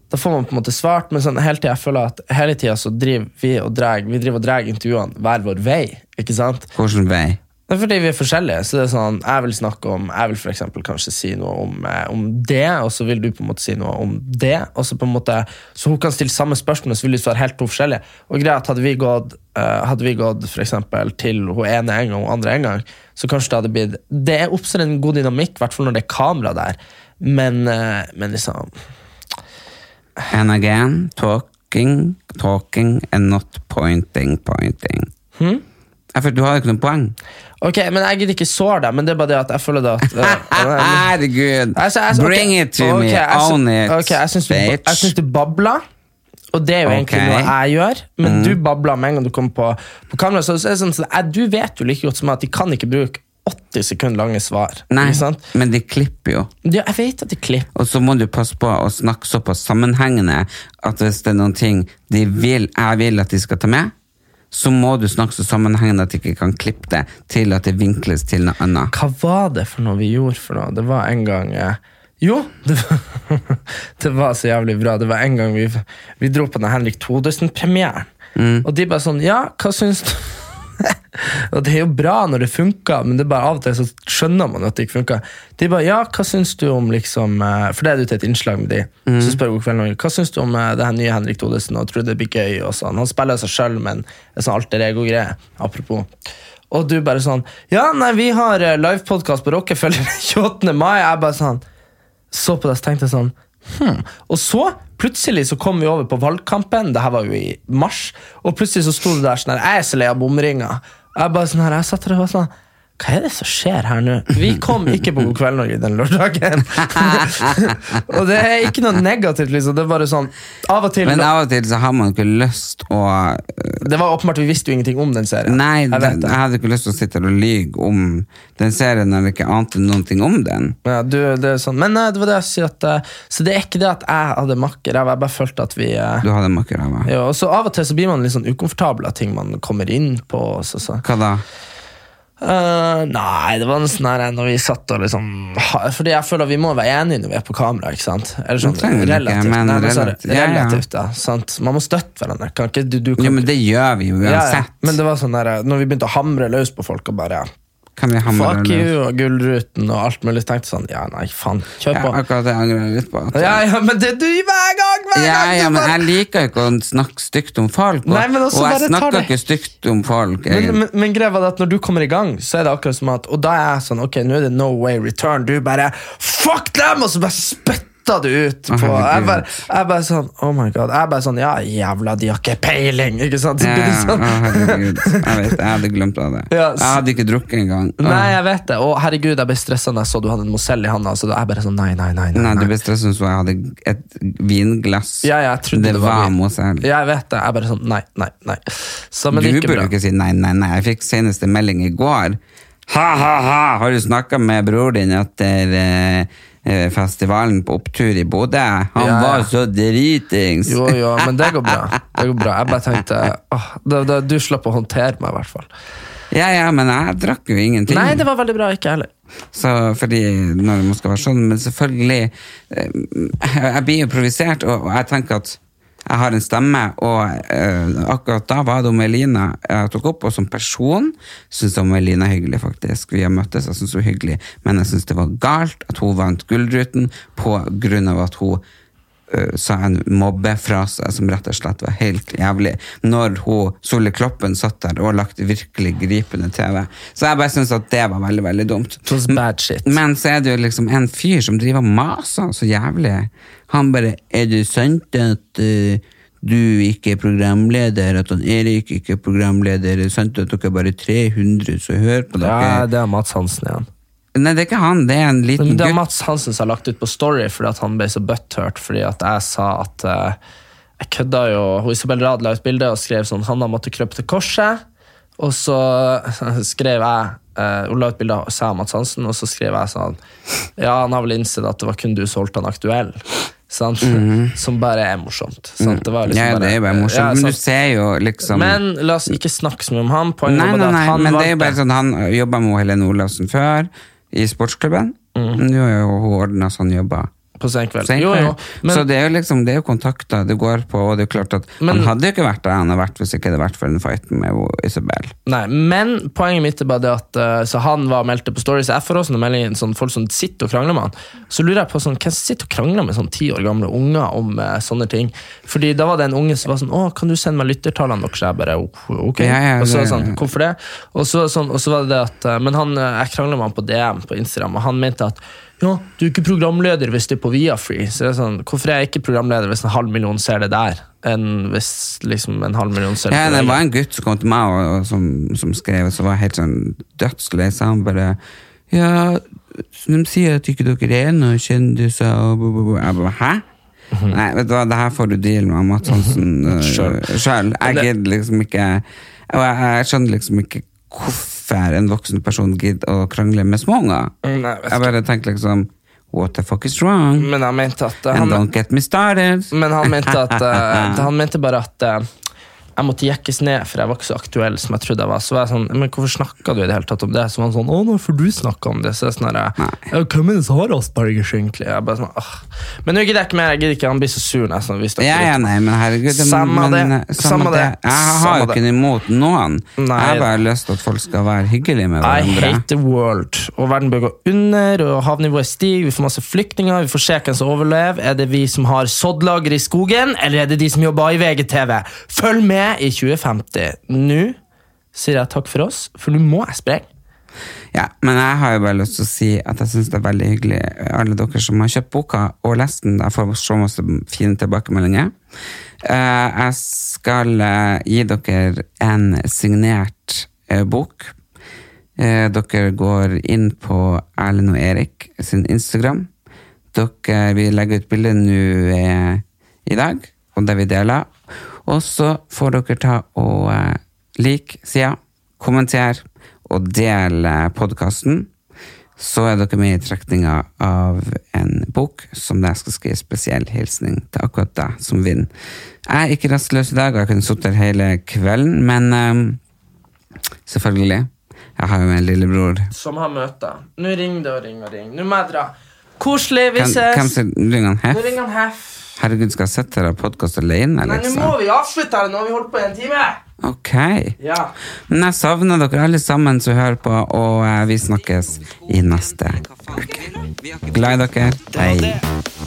Da får man på en måte svart, men sånn, hele tida føler at hele tida så driver vi og dreg, Vi driver og drar intervjuene hver vår vei. ikke sant? Hvordan vei? Det er fordi vi er forskjellige. så det er sånn, Jeg vil snakke om, jeg vil for eksempel kanskje si noe om, eh, om det, og så vil du på en måte si noe om det. og Så på en måte, så hun kan stille samme spørsmål, så vil du svare helt to forskjellige. Og greit, Hadde vi gått, uh, hadde vi gått for eksempel, til hun ene en gang og andre en gang, så kanskje det hadde blitt Det oppstår en god dynamikk, i hvert fall når det er kamera der. Men, uh, men liksom And again, talking, talking and not pointing, pointing. Hmm? For du har jo ikke noe poeng. Ok, men Jeg gidder ikke såre deg, men det er bare det at jeg føler det at eh, Herregud! Bring it to me, own it, ok, jeg syns du, babler. Og det er jo egentlig Ok. Mm. noe jeg gjør, men du babler med en gang du kommer på, på kamera. Så, så sånn, så jeg, du vet jo like godt som meg at de kan ikke bruke 80 sekunder lange svar. Nei, men de klipper jo. Ja, jeg vet at de klipper. Og så må du passe på å snakke såpass sammenhengende at hvis det er noen ting de vil, jeg vil at de skal ta med, så må du snakke så sammenhengende at de ikke kan klippe det til at det vinkles til noe annet. Hva var det for noe vi gjorde for noe? Det var en gang eh, Jo, det var, det var så jævlig bra. Det var en gang vi, vi dro på den Henrik Thodesen-premieren. Mm. Og de bare sånn Ja, hva syns du? og det er jo bra når det funker, men det er bare av og til så skjønner man at det ikke funker. De bare, ja, hva syns du om liksom eh, For det er du til et innslag med de. Mm. Så spør god kveld hva syns du om eh, det her nye Henrik Thodesen, og tror det blir gøy? og sånn. Han spiller seg sjøl, men er sånn alter ego-greie. Apropos. Og du bare sånn Ja, nei, vi har eh, livepodkast på Rockefeller 28. mai. Jeg bare sånn så på det, så tenkte jeg sånn hm. Og så, plutselig så kom vi over på valgkampen, det her var jo i mars, og plutselig så sto det der sånn her, jeg er så lei av bomringer. Jeg bare sånn her, jeg satt der og var sånn hva er det som skjer her nå? Vi kom ikke på God kveld Norge den lørdagen. og det er ikke noe negativt, liksom. Det er bare sånn Av og til Men av og til så har man ikke lyst å Det var åpenbart, vi visste jo ingenting om den serien. Nei, jeg det. jeg hadde ikke lyst til å sitte og lyge om den serien når jeg ikke ante noen ting om den. Ja, du, det er sånn. Men nei, det var det jeg sier at eh, Så det er ikke det at jeg hadde makker. Jeg bare følte at vi eh, Du hadde makkeræva? ja, og så Av og til så blir man litt sånn ukomfortabel av ting man kommer inn på. Så, så. Hva da? Eh, nei, det var nesten sånn her når vi satt og liksom Fordi jeg føler vi må være enige når vi er på kamera. ikke sant? Eller sånn relativt. ikke, Nei, relativt. Ja, ja. relativt da, sant? Man må støtte hverandre. Kan ikke, du, du kan, Jo, men det gjør vi jo Ja, ja. uansett. Men det var sånn der, når vi begynte å hamre løs på folk og bare Kan vi hamre Fuck you og Gullruten og alt mulig, tenkte sånn Ja, nei, faen, kjør Ja, på. akkurat det angrer jeg litt på. At, Ja, ja, men det du hver gang! Hver Ja, gang ja, men jeg liker ikke å snakke stygt om folk. Og, Nei, og jeg snakker ikke stygt om folk. Men, men, men greia var at når du kommer i gang, så er det akkurat som at Og da er jeg sånn, ok, nå er det no way return. Du bare Fuck dem! Og så bare spytter du ut på Jeg bare, jeg bare sånn Oh my god. Jeg bare sånn Ja, jævla, de har ikke peiling! Ikke sant? Så Ja, blir det ja, sånn. å, herregud. Jeg vet, jeg hadde glemt av det. Ja, Jeg hadde ikke drukket engang. Å. Nei, jeg vet det. Og herregud, jeg ble stressa da jeg så du hadde en Mozell i handa. Så da jeg bare sånn Nei, nei, nei. nei, Nei, nei. du ble stresset så jeg hadde et vinglass. Ja, ja, jeg trodde det det var var vin. Mozell. Ja, jeg vet det. Jeg bare sånn Nei, nei, nei. Så, men Du det gikk burde bra. ikke si nei, nei, nei. Jeg fikk seneste melding i går. Ha, ha, ha! Har du snakka med bror din etter eh, festivalen på opptur i Bodø? Han Ja, var så dritings! Jo, jo, men det går bra. Det går bra. Jeg bare tenkte åh, det, det, Du slapp å håndtere meg, i hvert fall. Ja, ja, men jeg drakk jo ingenting. Nei, det var veldig bra. Ikke heller. Så, fordi når man skal være sånn, men selvfølgelig eh, Jeg blir jo provosert, og jeg tenker at jeg har en stemme, og eh, akkurat da var det om Elina jeg tok opp, og som person syns jeg om Elina er hyggelig, faktisk. Vi har møttes, jeg syns hun er hyggelig, men jeg syns det var galt at hun vant Gullruten på grunn av at hun sa en mobbefrase som rett og slett var helt jævlig, når hun, Solli Kloppen satt der og lagt virkelig gripende TV. Så jeg bare syns at det var veldig, veldig dumt. Bad shit. Men så er det jo liksom en fyr som driver og maser så jævlig. Han bare Er det sant at uh, du ikke er programleder, at han Erik ikke er programleder? Er det sant at dere er bare 300 som hører på dere? Ja, det er Mats Hansen igjen. Nei, det er ikke han, det er en liten gutt. det er. Mats Hansen som har lagt ut på Story fordi at han ble så butthurt fordi at jeg sa at uh, Jeg kødda jo Hun Isabel Rad la ut bilde og skrev sånn Hanna måtte krøpe til korset. Og så skrev jeg eh, Hun la ut bilde av seg og Mats Hansen, og så skrev jeg sånn Ja, han har vel innsett at det var kun du som holdt han aktuell. Sant? Som bare er morsomt. Sant? Det var liksom. Ja, det er jo bare morsomt. Ja, men du ser jo liksom Men la oss ikke snakke så mye om han. Poenget Nei, nei, nei, men det er jo bare sånn Han jobba med Helene Olafsen før, i sportsklubben. Mm. Nå har jo hun ordna sånn jobber. På Senkveld. Jo, jo. Men, så det er jo liksom Det er jo kontakter det går på, og det er jo klart at Men- han hadde jo ikke vært der han har vært hvis ikke det hadde vært for den fighten med Isabel. Nei, men poenget mitt er bare det at eh, Så han var meldte på Stories jeg får også noen meldinger sånn, folk som sitter og krangler med han. Så lurer jeg på sånn, hvem sitter og krangler med sånn ti år gamle unger om eh, sånne ting. Fordi da var det en unge som var sånn Å, kan du sende meg lyttertallene deres? Jeg bare «Oh, ok. Ja, ja, og så det- sånn, hvorfor det? Og så, sånn, og så var det det at eh, Men han, eh, jeg krangla med han på DM på Instagram, og han mente at ja, du er ikke programleder hvis det er på Viafree. Så det er sånn, hvorfor er jeg ikke programleder hvis en halv million ser det der, enn hvis liksom en halv million ser det Ja, det var en gutt som kom til meg og, og som, som skrev, som var helt sånn dødslei. Så han bare Ja, de sier at ikke dere er noen kjendiser og bo, bo, bo. Jeg bare Hæ? Mhm. Nei, vet du hva, det her får du deale med Mats Hansen uh, sjøl. Jeg gidder liksom ikke Og jeg, jeg skjønner liksom ikke hvorfor en voksen person gidder å krangle med småunger. Nei, vet Jeg bare tenker liksom What the fuck is wrong? Men han mente at eh, And han, don't get me started. Men han mente, at, eh, han mente bare at eh, jeg måtte jekkes ned, for jeg var ikke så aktuell som jeg trodde jeg var. Så var jeg sånn, men hvorfor snakka du i det hele tatt om det? Så var han sånn, å, nå får du snakke om det. Så jeg sånn her, hvem er det som har Aspergers egentlig? Jeg bare sånn, åh. Men nå gidder jeg ikke mer, jeg gidder ikke, han blir så sur nesten. hvis Ja, ja, nei, men herregud det- Samme men, det, eh, samme det, Jeg har jo ikke noe imot noen. Nei. jeg har bare lyst til at folk skal være hyggelige med hverandre. I hate the world. Og verden bør gå under, og havnivået stiger, vi får masse flyktninger, vi får se hvem som overlever. Er det vi som har soddlager i skogen, eller er det de som jobber i VGTV? Følg med i 2050. Nå sier jeg takk for oss, for nå må jeg sprenge. Ja, men jeg har jo bare lyst til å si at jeg syns det er veldig hyggelig, alle dere som har kjøpt boka og lest den. Jeg får så masse fine tilbakemeldinger. Eh, jeg skal eh, gi dere en signert eh, bok. Dere går inn på Erlend og Erik sin Instagram. Dere, vi legger ut bilde nå i dag, og det vi deler. Og så får dere ta og eh, like sida, kommenter og del podkasten. Så er dere med i trekninga av en bok som jeg skal skrive spesiell hilsning til akkurat deg som vinner. Jeg er ikke rastløs i dag, og jeg kunne sittet her hele kvelden, men eh, selvfølgelig. Jeg har jo en lillebror. Som har møter. Nå ringer det og ringer og ringer. Nå må jeg dra. Koselig, vi ses. hvem hvem ringer han Nå ringer han Heff. Herregud, skal jeg sette deg podkast alene, alene, Nei, nå liksom? må vi avslutte her, nå har vi holdt på i en time. Ok. Ja. Men jeg savner dere alle sammen som hører på, og eh, vi snakkes i neste uke. Glad i dere. Hei.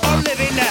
Moderne